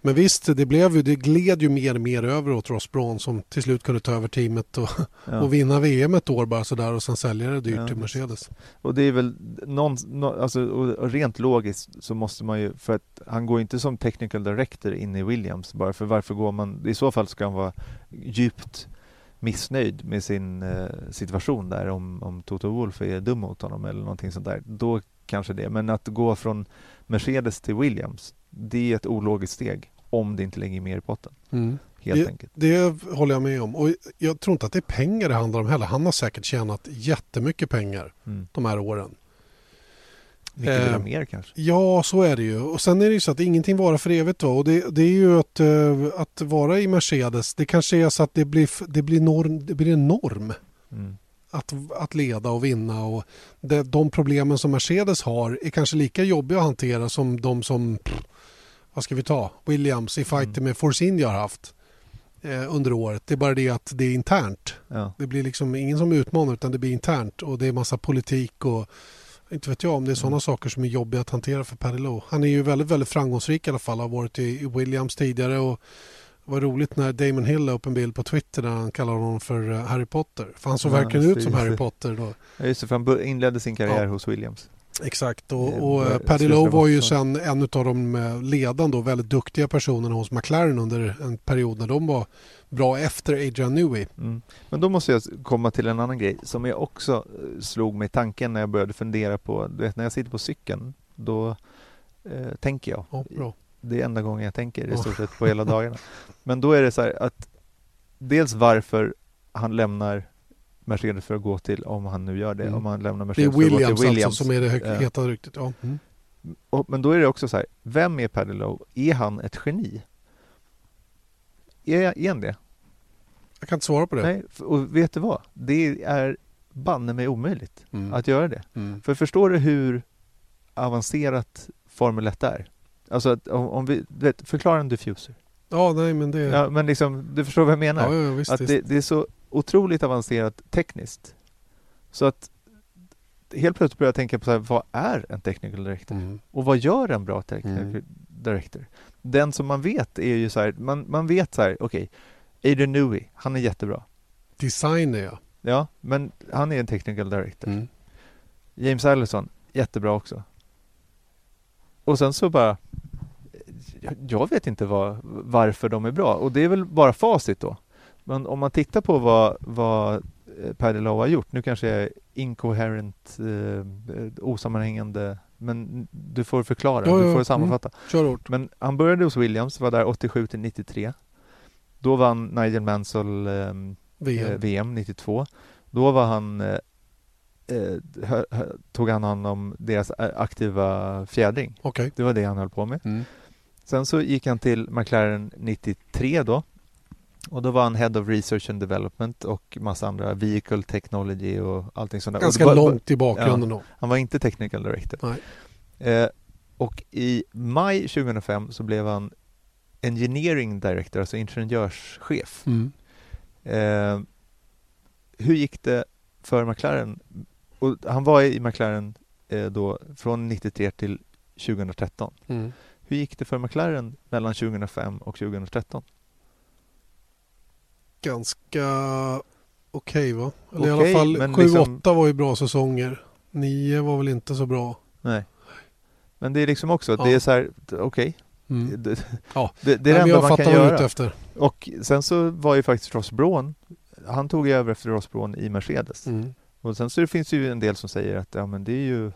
men visst, det, blev ju, det gled ju mer och mer över åt Ross Braun som till slut kunde ta över teamet och, Ja. och vinna VM ett år bara sådär och sen sälja det dyrt Ja, till. Mercedes. Och det är väl någon, nå- alltså, och rent logiskt så måste man ju, för att han går inte som technical director in i Williams bara för varför går man, i så fall ska han vara djupt missnöjd med sin eh, situation där om, om Toto Wolff är dum mot honom eller någonting sånt där. Då kanske det, men att gå från Mercedes till Williams, det är ett ologiskt steg om det inte lägger mer i potten. Mm. Helt det, enkelt. det håller jag med om. Och jag tror inte att det är pengar det handlar om heller. Han har säkert tjänat jättemycket pengar Mm. de här åren. Mycket Eh, mer kanske. Ja, så är det ju. Och sen är det ju så att ingenting varar för evigt. Då. Och det, det är ju att, eh, att vara i Mercedes. Det kanske är så att det blir, det blir, norm, det blir en norm Mm. Att, att leda och vinna. Och det, de problemen som Mercedes har är kanske lika jobbiga att hantera som de som, pff, vad ska vi ta, Williams i fighter med Force India har haft eh, under året. Det är bara det att det är internt. Ja. Det blir liksom ingen som utmanar utan det blir internt och det är massa politik och inte vet jag om det är sådana saker som är jobbiga att hantera för Lowe. Han är ju väldigt, väldigt framgångsrik i alla fall. Har varit i, i Williams tidigare och det var roligt när Damon Hill la upp en bild på Twitter där han kallar honom för eh, Harry Potter. För han såg Ja, verkligen ut som Harry. Potter då. Ja, just det, för han inledde sin karriär Ja. hos Williams. Exakt och, och eh, Paddy Lowe var ju sen en av de eh, ledande och väldigt duktiga personerna hos McLaren under en period när de var bra efter Adrian Newey. Mm. Men då måste jag komma till en annan grej som jag också slog mig i tanken när jag började fundera på, du vet när jag sitter på cykeln, då eh, tänker jag. Ja, bra. Det är enda gången jag tänker i stort sett på hela dagarna. Men då är det så här att dels varför han lämnar Mercedes för att gå till, om han nu gör det, Mm. om han lämnar Mercedes för att gå till Williams. alltså som är det Eh, hö- heta ryktet. Ja. Mm. och, men då är det också så här, vem är Paddy Lowe? Är han ett geni? Är, är han det? Jag kan inte svara på det. Nej, och vet du vad? Det är banne mig omöjligt Mm. att göra det. Mm. För förstår du hur avancerat Formel 1 är? Alltså att om, om vi, vet, förklara en diffuser. Ja, nej men det... Ja, men liksom, du förstår vad jag menar? Ja, ja, visst, att det, det är så otroligt avancerat tekniskt. Så att helt plötsligt börjar jag tänka på så här, vad är en technical director? Mm. Och vad gör en bra technical Mm. director? Den som man vet är ju så här, man, man vet så här, okej, Adrian Newey, han är jättebra. Designer ja. Ja, men han är en technical director. Mm. James Allison, jättebra också. Och sen så bara, jag- vet inte vad, varför de är bra och det är väl bara facit då. Men om man tittar på vad, vad eh, Paddy Lowe har gjort, nu kanske jag är incoherent, eh, eh, osammanhängande, men du får förklara, Ja, du ja, får mm. sammanfatta. Hårt. Men han började hos Williams, var där 87 till 93. Då vann Nigel Mansell ehm, VM. eh, VM 92. Då var han, eh, eh, tog han hand om deras eh, aktiva fjädring. Okej. Det var det han höll på med. Mm. Sen så gick han till McLaren 93 då. Och då var han Head of Research and Development och massa andra Vehicle Technology och allting sånt där. Ganska var- långt i bakgrunden då. Han var inte Technical Director. Nej. Eh, och i maj 2005 så blev han Engineering Director, alltså ingenjörschef. Mm. Eh, hur gick det för McLaren? Och han var i McLaren eh, då från 93 till 2013. Mm. Hur gick det för McLaren mellan 2005 och 2013? Ganska okej va? Eller i Okej, alla fall men 7-8 liksom- var ju bra säsonger. 9 var väl inte så bra. Nej. Men det är liksom också, Ja. det är så här, okej. Mm. Det, Ja. [laughs] det, det är det enda man kan göra. efter. Och sen så var ju faktiskt Ross Braun, han tog ju över efter Ross Braun i Mercedes. Mm. Och sen så finns det ju en del som säger att ja, men det är ju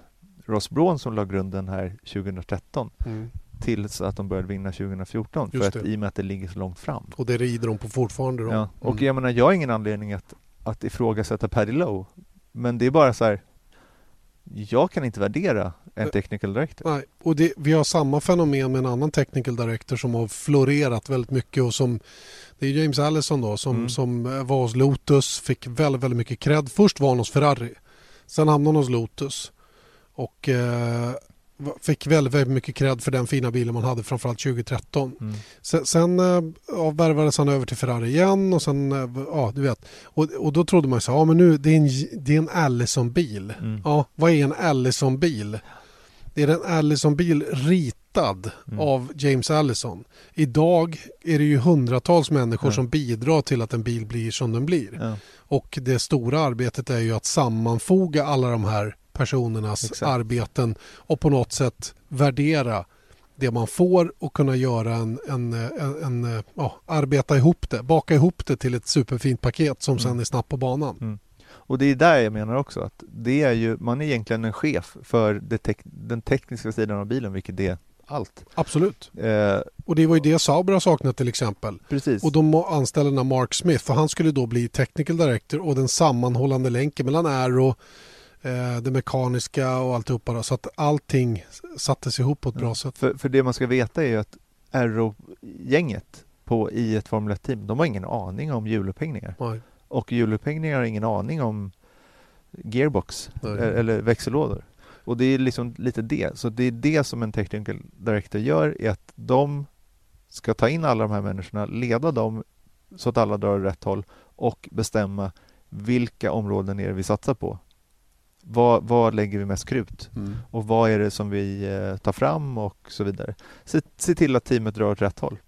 Ross Braun som la grunden här 2013 Mm. Tills att de började vinna 2014 för att i och med att det ligger så långt fram. Och det rider de på fortfarande då. Ja. Och Mm. jag menar, jag har ingen anledning att, att ifrågasätta Paddy Lowe. Men det är bara så här jag kan inte värdera en technical director. Nej, och det, vi har samma fenomen med en annan technical director som har florerat väldigt mycket och som det är James Allison då som, Mm. som eh, var hos Lotus, fick väldigt, väldigt mycket cred. Först var han hos Ferrari, sen hamnade han hos Lotus och eh, fick väldigt, väldigt mycket cred för den fina bilen man hade framförallt 2013. Mm. Sen, sen eh, ja, värvades han över till Ferrari igen och sen, eh, ja du vet. Och, och då trodde man så här, ja men nu det är en, det är en Allison-bil. Mm. Ja, vad är en Allison-bil? Det är en Allison-bil ritad Mm. av James Allison. Idag är det ju hundratals människor Ja. som bidrar till att en bil blir som den blir. Ja. Och det stora arbetet är ju att sammanfoga alla de här personernas Exakt. arbeten och på något sätt värdera det man får och kunna göra en, en, en, en ja, arbeta ihop det, baka ihop det till ett superfint paket som sen Mm. är snabbt på banan. Och det är där jag menar också att det är ju, man är egentligen en chef för det tek, den tekniska sidan av bilen, vilket är allt. Absolut. Eh, Och det var ju det Sauber har saknat till exempel. precis. Och de anställde här Mark Smith och han skulle då bli technical director och den sammanhållande länken mellan Aero, det mekaniska och alltihopa. Då, så att allting sattes ihop på ett bra Ja, sätt. För, för det man ska veta är ju att Aero-gänget på, i ett Formel 1-team, de har ingen aning om hjulupphängningar. Nej. Och hjulupphängningar har ingen aning om gearbox Nej. eh, eller växellådor. Och det är liksom lite det. Så det är det som en technical director gör, är att de ska ta in alla de här människorna, leda dem så att alla drar åt rätt håll och bestämma vilka områden är det vi satsar på. Vad, vad lägger vi mest krut? Mm. och vad är det som vi eh, tar fram och så vidare. Se, se till att teamet drar åt rätt håll.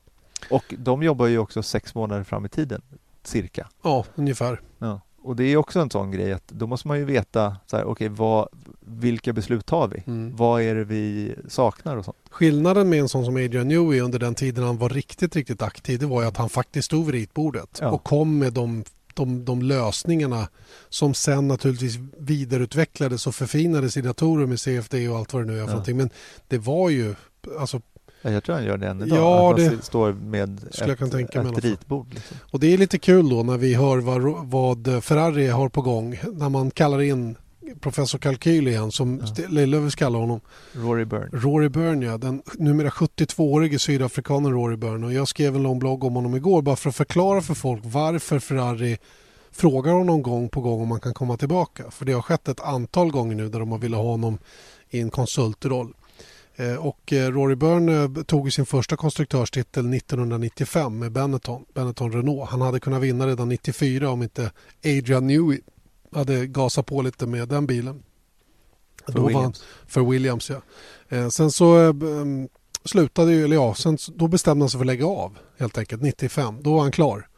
Och de jobbar ju också sex månader fram i tiden, cirka. Ja, ungefär. Ja. Och det är också en sån grej att då måste man ju veta, så här, okej, vad, vilka beslut tar vi? Mm. Vad är det vi saknar och sånt? Skillnaden med en sån som Adrian Newey under den tiden han var riktigt, riktigt aktiv det var ju att han faktiskt stod vid ritbordet Ja. och kom med de, de, de lösningarna som sen naturligtvis vidareutvecklades och förfinades i datorer med CFD och allt vad det nu är för Ja. någonting. Men det var ju, alltså, Ja, Jag tror han gör det än idag. Ja, att han det står med ett, tänka i alla ett ritbord. Liksom. och det är lite kul då när vi hör vad, vad Ferrari har på gång när man kallar in professor Kalkyl igen som Ja. Lillövers kallar honom. Rory Byrne. Rory Byrne, ja, den numera 72-årige sydafrikanen Rory Byrne. Och jag skrev en lång blogg om honom igår bara för att förklara för folk varför Ferrari frågar honom gång på gång om man kan komma tillbaka. För det har skett ett antal gånger nu där de har velat ha honom i en konsultroll. Eh, Och eh, Rory Byrne tog sin första konstruktörstitel 1995 med Benetton, Benetton Renault. Han hade kunnat vinna redan 94 om inte Adrian Newey hade gasat på lite med den bilen. För Då var han- Williams. för Williams ja. Eh, sen så eh, mm, slutade ju, eller ja, sen, då bestämde han sig för att lägga av helt enkelt 95. Då var han klar.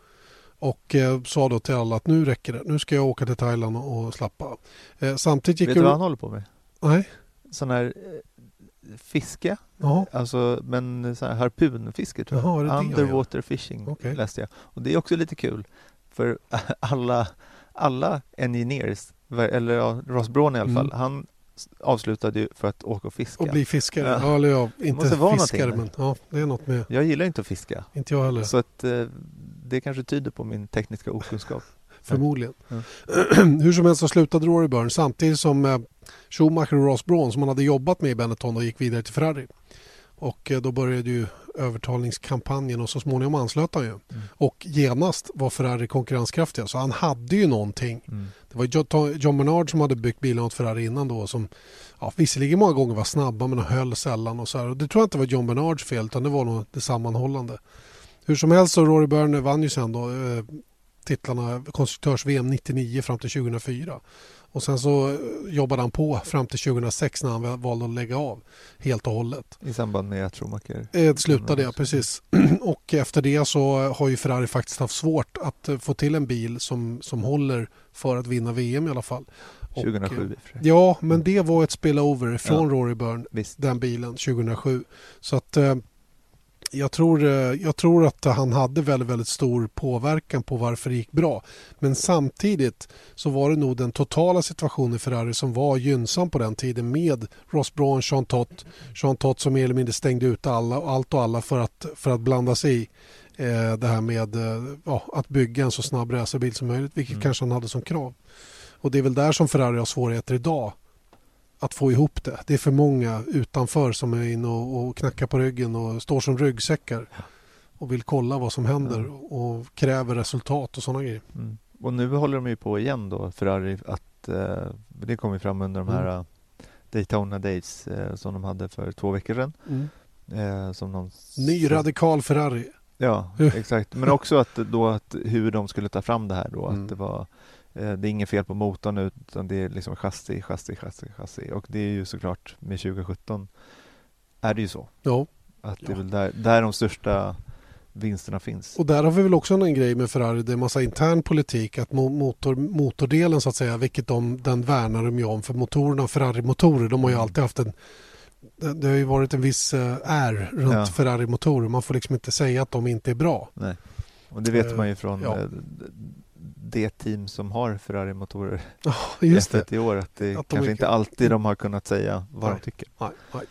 Och eh, sa då till alla att nu räcker det. Nu ska jag åka till Thailand och, och slappa. Eh, samtidigt gick Vet du vad han håller på med? Nej. Sån här eh, fiske, Jaha. alltså men så här harpunfiske tror jag. Jaha, är det? Underwater fishing Okej. läste jag. Och det är också lite kul för [laughs] alla, alla engineers, eller ja, Ross Braun i alla fall, Mm. han avslutade ju för att åka och fiska. Och bli fiskare. Ja. Ja. eller ja, inte fiskare men ja, det är något med. Jag gillar inte att fiska. Inte jag heller. Så att eh, det kanske tyder på min tekniska okunskap. [laughs] Förmodligen. Ja. [clears throat] Hur som helst så slutade Rory Byrne samtidigt som eh, Schumacher och Ross Braun som han hade jobbat med i Benetton och gick vidare till Ferrari. Och eh, då började ju övertalningskampanjen och så småningom anslöt han ju. Mm. Och genast var Ferrari konkurrenskraftiga så han hade ju någonting. Mm. Det var John Bernard som hade byggt bilen åt Ferrari innan då som ja, visserligen många gånger var snabba men höll sällan och så här. Och det tror jag inte var John Bernards fel utan det var nog det sammanhållande. Hur som helst så Rory Byrne vann ju sen då eh, titlarna konstruktörs-VM 99 fram till 2004. Och sen så eh, jobbade han på fram till 2006 när han valde att lägga av helt och hållet. I samband med att Schumacher... Eh, slutade ja, precis. [clears throat] Och efter det så har ju Ferrari faktiskt haft svårt att eh, få till en bil som, som håller för att vinna VM i alla fall. Och, 2007 eh, i och. Ja, men det var ett spillover från Ja. Rory Byrne, Visst. den bilen 2007. Så att eh, jag tror, eh, jag tror att han hade väldigt, väldigt stor påverkan på varför det gick bra. Men samtidigt så var det nog den totala situationen i Ferrari som var gynnsam på den tiden med Ross Braun, Jean Tott, Jean Tott som mer eller mindre stängde ut alla, allt och alla för att, för att blanda sig i eh, det här med eh, att bygga en så snabb racerbil som möjligt, vilket Mm. kanske han hade som krav. Och det är väl där som Ferrari har svårigheter idag att få ihop det. Det är för många utanför som är inne och, och knackar på ryggen och står som ryggsäckar och vill kolla vad som händer och kräver resultat och sådana grejer. Mm. Och nu håller de ju på igen då, Ferrari, att eh, det kom ju fram under de här Mm. Daytona Days eh, som de hade för två veckor sedan. Mm. Eh, som någon Ny radikal Ferrari. Ja, [laughs] exakt. Men också att då att hur de skulle ta fram det här då. Mm. Att det var det är inget fel på motorn utan det är liksom chassi, chassi, chassi, chassi. Och det är ju såklart med 2017 är det ju så. Ja. Att det är väl där, där de största vinsterna finns. Och där har vi väl också en grej med Ferrari. Det är massa intern politik. Att mo- motor, motordelen så att säga, vilket de, den värnar de ju om. För motorerna, Ferrari-motorer, de har ju alltid haft en det, det har ju varit en viss eh, är runt Ja. Ferrari-motorer. Man får liksom inte säga att de inte är bra. Nej. Och det vet Eh, man ju från ja. Det team som har Ferrari-motorer Ja, just F1 det. i år. Att det Att kanske inte alltid de har kunnat säga vad Nej. de tycker. Nej, nej.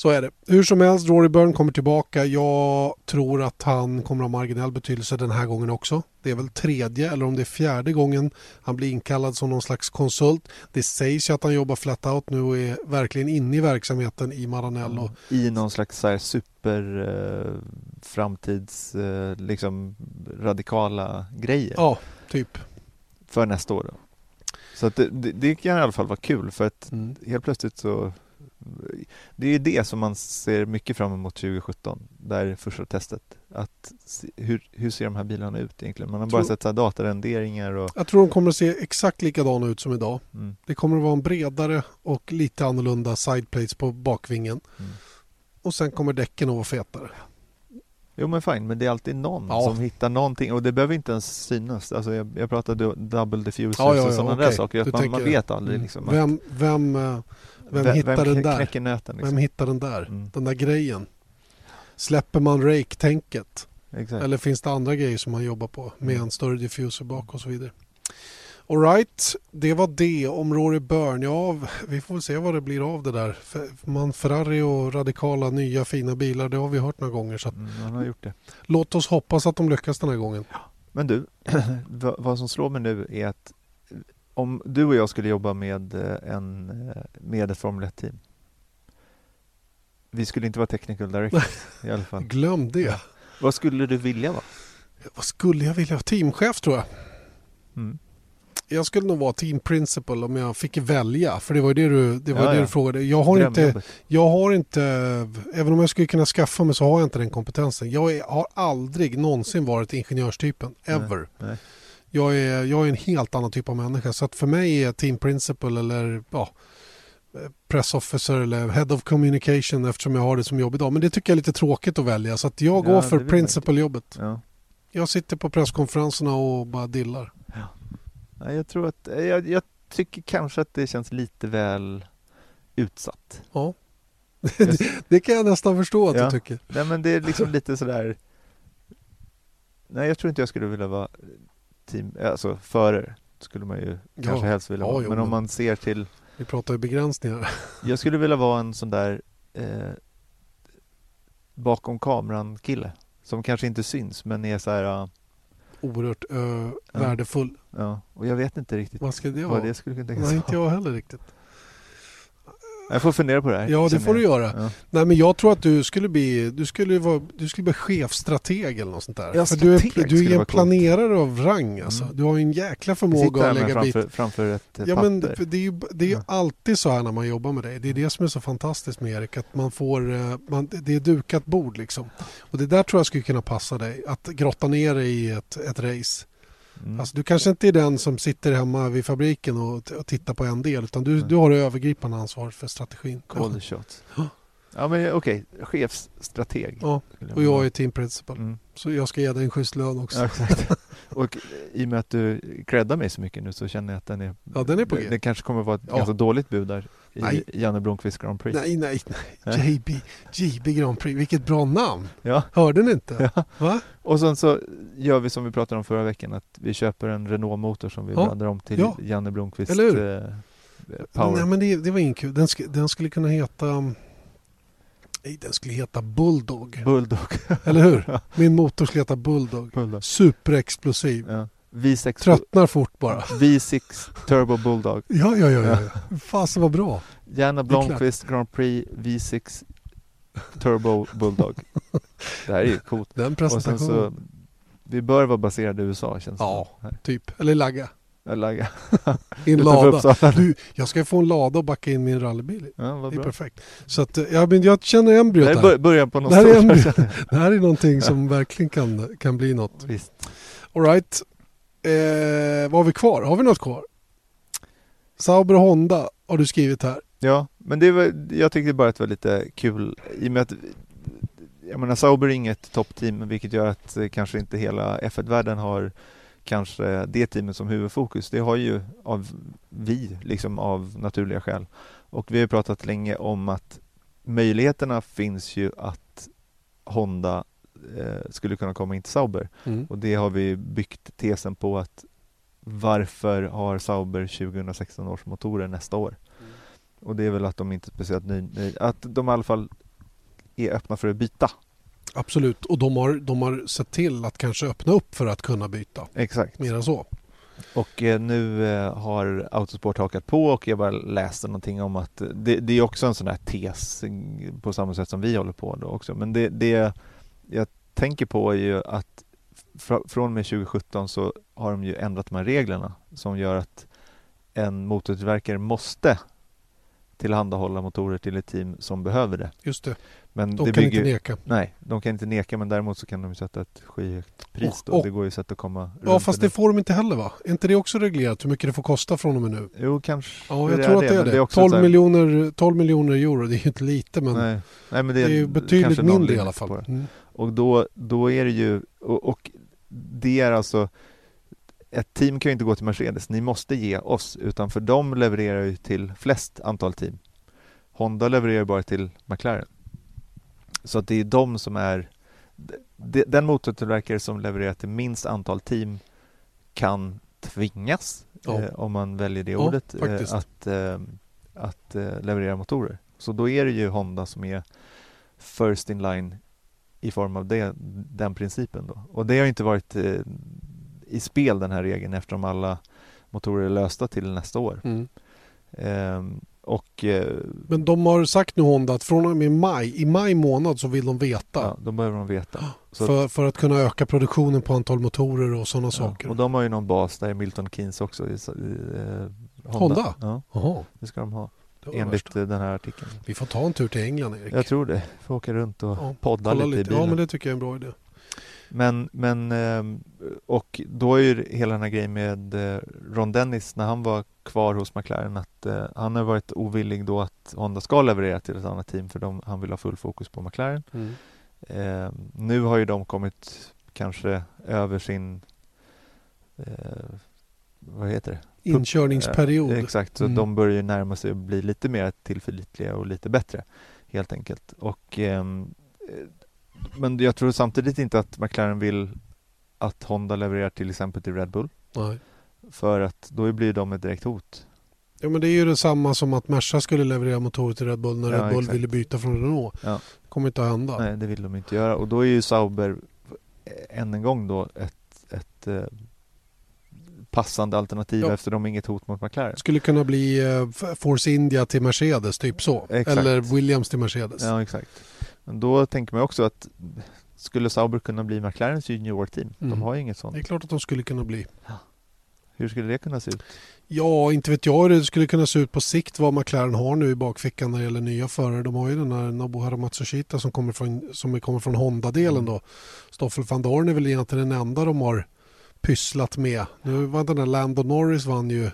Så är det. Hur som helst, Rory Byrne kommer tillbaka. Jag tror att han kommer att ha marginell betydelse den här gången också. Det är väl tredje eller om det är fjärde gången han blir inkallad som någon slags konsult. Det sägs ju att han jobbar flat out nu och är verkligen inne i verksamheten i Maranello. I någon slags så här super eh, framtids eh, liksom radikala grejer Ja, typ. för nästa år. Då. Så att det, det, det kan i alla fall vara kul för att Mm. helt plötsligt så det är ju det som man ser mycket fram emot 2017, där första testet. Att se, hur, hur ser de här bilarna ut egentligen? Man har bara Tror- sett så datarenderingar och Jag tror de kommer att se exakt likadana ut som idag. mm, Det kommer att vara en bredare och lite annorlunda sideplates på bakvingen. Mm. Och sen kommer däcken att vara fetare. Jo men fine, men det är alltid någon Ja. som hittar någonting och det behöver inte ens synas. Alltså jag, jag pratade double diffusers Ja, ja, och sådana där okej. saker. Att man, man vet aldrig Mm. liksom. att- Vem, vem, vem hittar vem den där? nöten, liksom. Vem hittar den där? Mm. Den där grejen? Släpper man rake-tänket? Eller finns det andra grejer som man jobbar på med en större diffuser bak och så vidare? Alright, det var det om Rory Byrne. Ja, vi får väl se vad det blir av det där. Man, Ferrari och radikala nya fina bilar, det har vi hört några gånger. Så att, Mm, har gjort det. låt oss hoppas att de lyckas den här gången. Men du, [clears throat] vad som slår mig nu är att om du och jag skulle jobba med, eh, en, eh, med ett Formel 1-team. Vi skulle inte vara technical director [laughs] i alla fall. Glöm det. Vad skulle du vilja vara? Vad skulle jag vilja? Teamchef tror jag. Mm. Jag skulle nog vara team principal om jag fick välja. För det var det du, det var Ja, det ja. du frågade. Jag har, inte, jag har inte, även om jag skulle kunna skaffa mig så har jag inte den kompetensen. Jag är, har aldrig någonsin varit ingenjörstypen. Ever. Nej. Jag, är, jag är en helt annan typ av människa. Så att för mig är team principal eller ja, press officer eller head of communication eftersom jag har det som jobb idag. Men det tycker jag är lite tråkigt att välja. Så att jag Ja, går det för principal-jobbet. Ja. Jag sitter på presskonferenserna och bara dillar. Nej, jag tror att, jag, jag tycker kanske att det känns lite väl utsatt. Ja. [laughs] [laughs] det kan jag nästan förstå att Ja. du tycker. Nej men det är liksom [laughs] lite sådär Nej jag tror inte jag skulle vilja vara team, alltså förare skulle man ju Ja. kanske helst vilja Ja, vara. jo, Men om man ser till Vi pratar ju begränsningar. Jag skulle vilja vara en sån där eh, bakom kameran kille som kanske inte syns men är så här ja, Oerhört ö, värdefull. ja, och jag vet inte riktigt Vad ska det vad vara? det skulle kunna tänkas Nej, inte jag heller riktigt. Jag får fundera på det här. Ja, det får du göra. Ja. Nej, men jag tror att du skulle bli, du skulle vara, du skulle bli chefstrateg eller något sånt där. Ja, För du är, du är en planerare av rang alltså. Mm. Du har en jäkla förmåga att lägga framför, bit. framför ett Ja, papper. men det är ju det är ju alltid så här när man jobbar med dig. Det är det som är så fantastiskt med Erik. Att man får, eh, man, det är dukat bord liksom. Och det där tror jag skulle kunna passa dig. Att grotta ner dig i ett, ett race. Mm. Alltså, du kanske inte är den som sitter hemma vid fabriken och, och tittar på en del. Utan du, du har det övergripande ansvaret för strategin. Call the shots. Ja men okej, chefsstrateg. Ja, och jag är team principal. Mm. Så jag ska ge dig en schysst lön också. Ja, exakt. Och i och med att du creddar mig så mycket nu så känner jag att den är Ja, den är på det, G. det kanske kommer vara ett Ja. ganska dåligt bud där i Nej. Janne Blomqvist Grand Prix. Nej, nej, nej. [laughs] JB, JB Grand Prix. Vilket bra namn. Ja. Hörde ni inte? [laughs] Ja. Va? Och sen så gör vi som vi pratade om förra veckan att vi köper en Renault-motor som vi Ja. blandar om till Ja. Janne Blomqvist Eller hur? eh, Power. Nej, men det, det var ingen kul. Den, sk- den skulle kunna heta... Nej, den skulle heta Bulldog. Bulldog. Eller hur? [laughs] Min motor skulle heta Bulldog. Bulldog. Superexplosiv. Ja. V6 Tröttnar fort bara. V6 Turbo Bulldog. Ja, ja, ja. ja. Fasen vad bra. Janne Blomqvist Grand Prix V6 Turbo Bulldog. Det här är ju coolt. Den presentationen. vi bör vara baserade i USA känns det Ja, typ. Eller lagga. Eller, [laughs] I en [laughs] lada. Du, jag ska få en lada och backa in min rallybil. Ja, Det är bra. perfekt. Så att, eh, ja, men jag känner embryot Det här är här. bör- början på något det här, är [laughs] det här är någonting som verkligen kan, kan bli något. Visst. All right. Eh, vad har vi kvar? Har vi något kvar? Sauber och Honda har du skrivit här. Ja, men det var, jag tyckte bara att det var lite kul i och med att jag menar Sauber är inget toppteam vilket gör att eh, kanske inte hela F1-världen har kanske det teamet som huvudfokus. Det har ju av vi, liksom av naturliga skäl. Och vi har pratat länge om att möjligheterna finns ju att Honda eh, skulle kunna komma in till Sauber. Mm. Och det har vi byggt tesen på att varför har Sauber 2016 års motorer nästa år? Och det är väl att de inte är speciellt nöj, nöj, att de i alla fall är öppna för att byta. Absolut. Och de har, de har sett till att kanske öppna upp för att kunna byta. Exakt. Mer än så. Och eh, nu eh, har Autosport hakat på och jag bara läste någonting om att det, det är också en sån här tes på samma sätt som vi håller på då också. Men det, det jag tänker på är ju att fra, från och med 2017 så har de ju ändrat de här reglerna som gör att en motortillverkare måste tillhandahålla motorer till ett team som behöver det. Just det. Men De det kan bygger, inte neka. Nej, de kan inte neka men däremot så kan de sätta ett skyhögt pris. Och- och- det går ju sätt att komma Ja, fast det. det får de inte heller va? Är inte det också reglerat hur mycket det får kosta från och med nu? Jo, kanske Ja, jag tror att det är men det. också 12, så här- miljoner, 12 miljoner euro, det är ju inte lite men Nej. Nej, men det är ju betydligt kanske någon mindre i alla fall. det. Mm. Och då, då är det ju, och, och det är alltså ett team kan ju inte gå till Mercedes, ni måste ge oss, utan för de levererar ju till flest antal team. Honda levererar bara till McLaren. Så att det är de som är de- den motortillverkare som levererar till minst antal team kan tvingas, Ja. eh, om man väljer det Ja, ordet, eh, att, eh, att eh, leverera motorer. Så då är det ju Honda som är first in line i form av det, den principen. Då. Och det har inte varit eh, i spel den här regeln eftersom alla motorer är lösta till nästa år. Mm. Ehm, och eh, Men de har sagt nu Honda att från och med maj, i maj månad så vill de veta. ja, då behöver de veta. Så för, för att kunna öka produktionen på antal motorer och sådana ja, saker. och de har ju någon bas där, Milton Keynes också. I, i, eh, Honda? Ja, Jaha, det ska de ha. Enligt eh, den här artikeln. Vi får ta en tur till England Erik. Jag tror det. Får åka runt och Ja, podda Kolla lite, i lite. bilen. Ja men det tycker jag är en bra idé. Men, men ehm, och då är ju hela den här grejen med eh, Ron Dennis när han var kvar hos McLaren att eh, han har varit ovillig då att Honda ska leverera till ett annat team för de, han vill ha full fokus på McLaren. Mm. Ehm, nu har ju de kommit kanske över sin eh, vad heter det? Inkörningsperiod. Eh, exakt, så Mm. de börjar ju närma sig att bli lite mer tillförlitliga och lite bättre helt enkelt. Och, ehm, eh, men jag tror samtidigt inte att McLaren vill att Honda levererar till exempel till Red Bull Nej. för att då blir de ett direkt hot. Ja men det är ju detsamma som att Merca skulle leverera motorer till Red Bull när Ja, Red Bull exakt. ville byta från Renault. Ja. Kommer inte att hända. Nej, det vill de inte göra och då är ju Sauber eh, än en gång då ett, ett eh, passande alternativ Ja. eftersom inget hot mot McLaren. Skulle kunna bli eh, Force India till Mercedes, typ så. Exakt. Eller Williams till Mercedes. Ja, exakt. Men då tänker man också att skulle Sauber kunna bli McLarens junior-team? Mm. De har ju inget sånt. Det är klart att de skulle kunna bli. Hur skulle det kunna se ut? Ja, inte vet jag hur det skulle kunna se ut på sikt vad McLaren har nu i bakfickan när det gäller nya förare. De har ju den här Nobuharu Matsushita som kommer från, som kommer från Honda-delen då. Stoffel van Dorn är väl egentligen den enda de har pysslat med. Nu var den där Lando Norris vann ju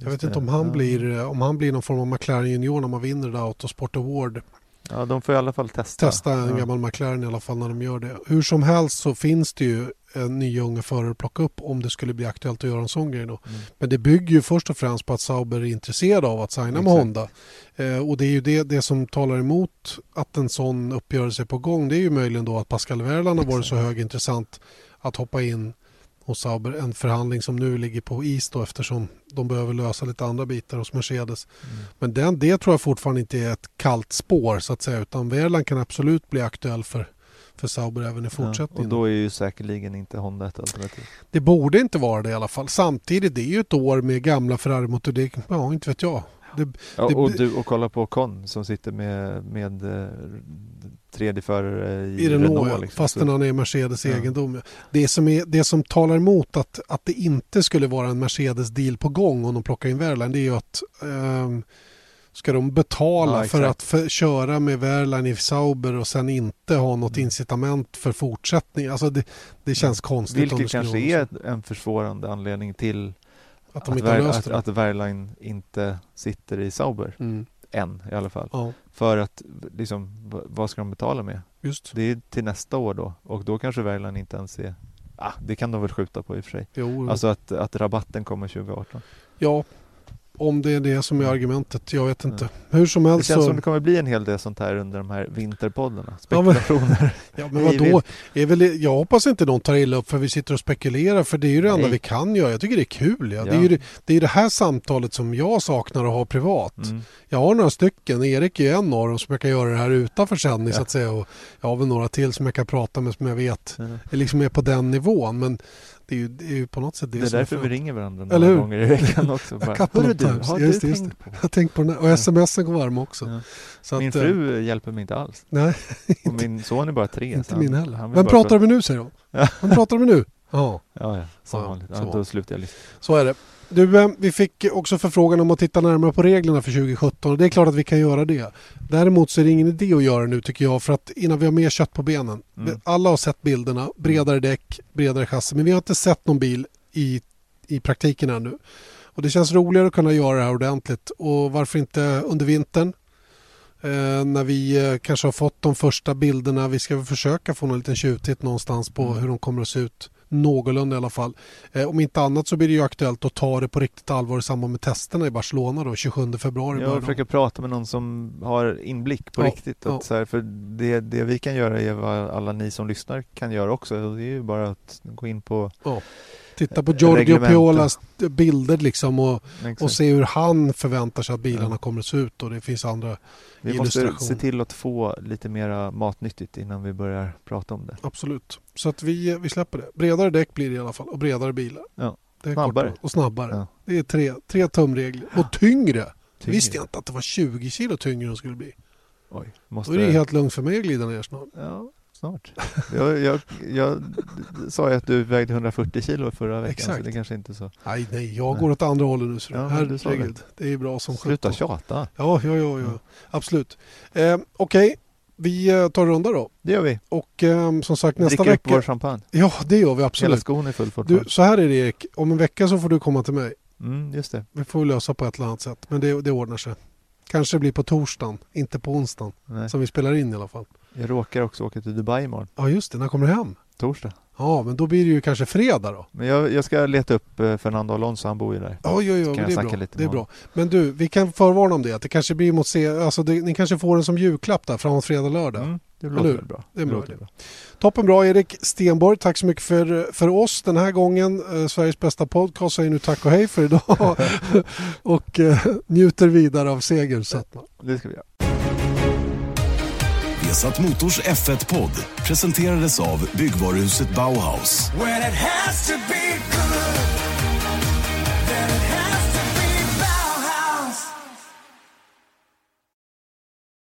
jag vet inte om han, blir, om han blir någon form av McLaren junior när man vinner det där Autosport Award. Ja, de får i alla fall testa. Testa en ja. gammal McLaren i alla fall när de gör det. Hur som helst så finns det ju en nya unga förare att plocka upp om det skulle bli aktuellt att göra en sån grej då. Mm. Men det bygger ju först och främst på att Sauber är intresserade av att signa med Exakt. Honda. Eh, och det är ju det, det som talar emot att en sån uppgörelse är på gång. Det är ju möjligen då att Pascal Wehrlein har varit så högintressant att hoppa in hos Sauber. En förhandling som nu ligger på is då eftersom de behöver lösa lite andra bitar hos Mercedes. Mm. Men den, det tror jag fortfarande inte är ett kallt spår så att säga utan Wehrlein kan absolut bli aktuell för, för Sauber även i Ja, fortsättningen. och då är ju säkerligen inte Honda ett alternativ. Det borde inte vara det i alla fall. Samtidigt, det är ju ett år med gamla Ferrari-motorer. Det- Ja, inte vet jag. Det, Ja, det, och, du, och kolla på Con som sitter med, med eh, tredje förare i, I Renault, Renault. liksom. fastän han är Mercedes Ja. egendom. Det som, är, det som talar emot att, att det inte skulle vara en Mercedes-deal på gång om de plockar in Wehrlein, det är ju att ehm, ska de betala Ja, för att för, köra med Wehrlein i Sauber och sen inte ha något incitament för fortsättning. Alltså det, det känns konstigt. Vilket kanske är en försvårande anledning till Att att, de inte har löst att, det. att Wehrlein inte sitter i Sauber. Mm. Än i alla fall. Ja, För att liksom, vad ska de betala med? just. Det är till nästa år då och då kanske Wehrlein inte ens är Ah, det kan de väl skjuta på i och för sig. Jo, Alltså att, att rabatten kommer 2018. ja, om det är det som är argumentet. Jag vet inte. Ja. Hur som Det helst känns så... som det kommer bli en hel del sånt här under de här vinterpoddarna. Ja, men- Spekulationer. [laughs] Ja, men vadå? [laughs] Är väl, jag hoppas inte någon tar illa upp för vi sitter och spekulerar för det är ju det enda Nej. vi kan göra. Jag tycker det är kul. Ja. Det, är Ja. ju det, det är det här samtalet som jag saknar att ha privat. Mm. Jag har några stycken, Erik är en av dem som jag kan göra det här utanför sändning så Ja. att säga. Och jag har väl några till som jag kan prata med som jag vet Mm. är liksom är på den nivån. Men det är ju, det är ju på något sätt det, Det är därför är vi ringer varandra några gånger i veckan också. [laughs] Bara, couple "Hörru of du, times. har Just du just tänkt på? Jag har tänkt på den här. Och smsen går varm också. Ja. Så Min att, eh, fru hjälper mig inte alls. Nej, [laughs] Och min son är bara tre. inte han- min heller. han Vem pratar prata- du med nu säger? Ja. [laughs] Vem pratar du med nu? Ja. Ja, ja, som vanligt. Ja, då slutar jag lyssna. Så är det. Du, eh, vi fick också förfrågan om att titta närmare på reglerna för 2017 och det är klart att vi kan göra det. Däremot så är det ingen idé att göra nu tycker jag för att innan vi har mer kött på benen. Mm. Alla har sett bilderna, bredare däck, bredare chassi men vi har inte sett någon bil i, i praktiken ännu. Och det känns roligare att kunna göra det här ordentligt och varför inte under vintern? Eh, när vi eh, kanske har fått de första bilderna. Vi ska försöka få en liten tjuvtitt någonstans på Mm. hur de kommer att se ut. Någorlunda i alla fall. Eh, om inte annat så blir det ju aktuellt att ta det på riktigt allvar i samband med testerna i Barcelona då 27 februari. Jag försöker prata med någon som har inblick på Ja, riktigt. Att ja. så här, för det, det vi kan göra är vad alla ni som lyssnar kan göra också. Det är ju bara att gå in på Titta på Giorgio. Piolas bilder liksom och, Exakt. och se hur han förväntar sig att bilarna Ja. kommer att se ut och det finns andra Vi måste illustration. se till att få lite mera matnyttigt innan vi börjar prata om det. Absolut. Så att vi, vi släpper det. Bredare däck blir det i alla fall och bredare bilar. Ja. Snabbare. Och snabbare. Ja. Det är tre, tre tumregler. Och tyngre. Tyngre. Visste jag inte att det var 20 kilo tyngre de skulle bli. Oj, Då måste... är det helt lugnt för mig att glida ner snart. Ja, snart. [laughs] jag, jag, jag sa ju att du vägde 140 kilo förra veckan, Exakt. så det kanske inte är så. Nej, nej, jag Nej. går åt andra hållet nu. Så Ja, du sa det. Herregud, det är bra som Sluta sjutton. tjata. Ja, ja, ja, ja. Absolut. Eh, Okej, vi eh, tar en runda då. Det gör vi. Och eh, som sagt nästa Dricker upp vecka... vår champagne. Ja, det gör vi Hela absolut. skon är full Du, fortfarande. så här är det Erik, om en vecka så får du komma till mig. Mm, just det. Vi får lösa på ett eller annat sätt, men det, det ordnar sig. Kanske blir på torsdagen, inte på onsdagen. Nej. Som vi spelar in i alla fall. Jag råkar också åka till Dubai imorgon, Ja, just det. När kommer du hem? torsdag. Ja, men då blir det ju kanske fredag då. Men jag, jag ska leta upp eh, Fernando Alonso, han bor ju där. Ja, ja, ja, kan men jag det är bra. Det är bra. Men du, vi kan förvarna om det. Att det kanske blir mot se... Alltså det, ni kanske får den som julklapp där framåt fredag, lördag. Mm, det låter väl bra. Det är bra idé. bra. Toppen bra Erik Stenborg. Tack så mycket för, för oss den här gången. Eh, Sveriges bästa podcast säger nu tack och hej för idag. [laughs] och eh, njuter vidare av segern. Det ska vi göra. Vesat Motors F1-podd presenterades av byggvaruhuset Bauhaus.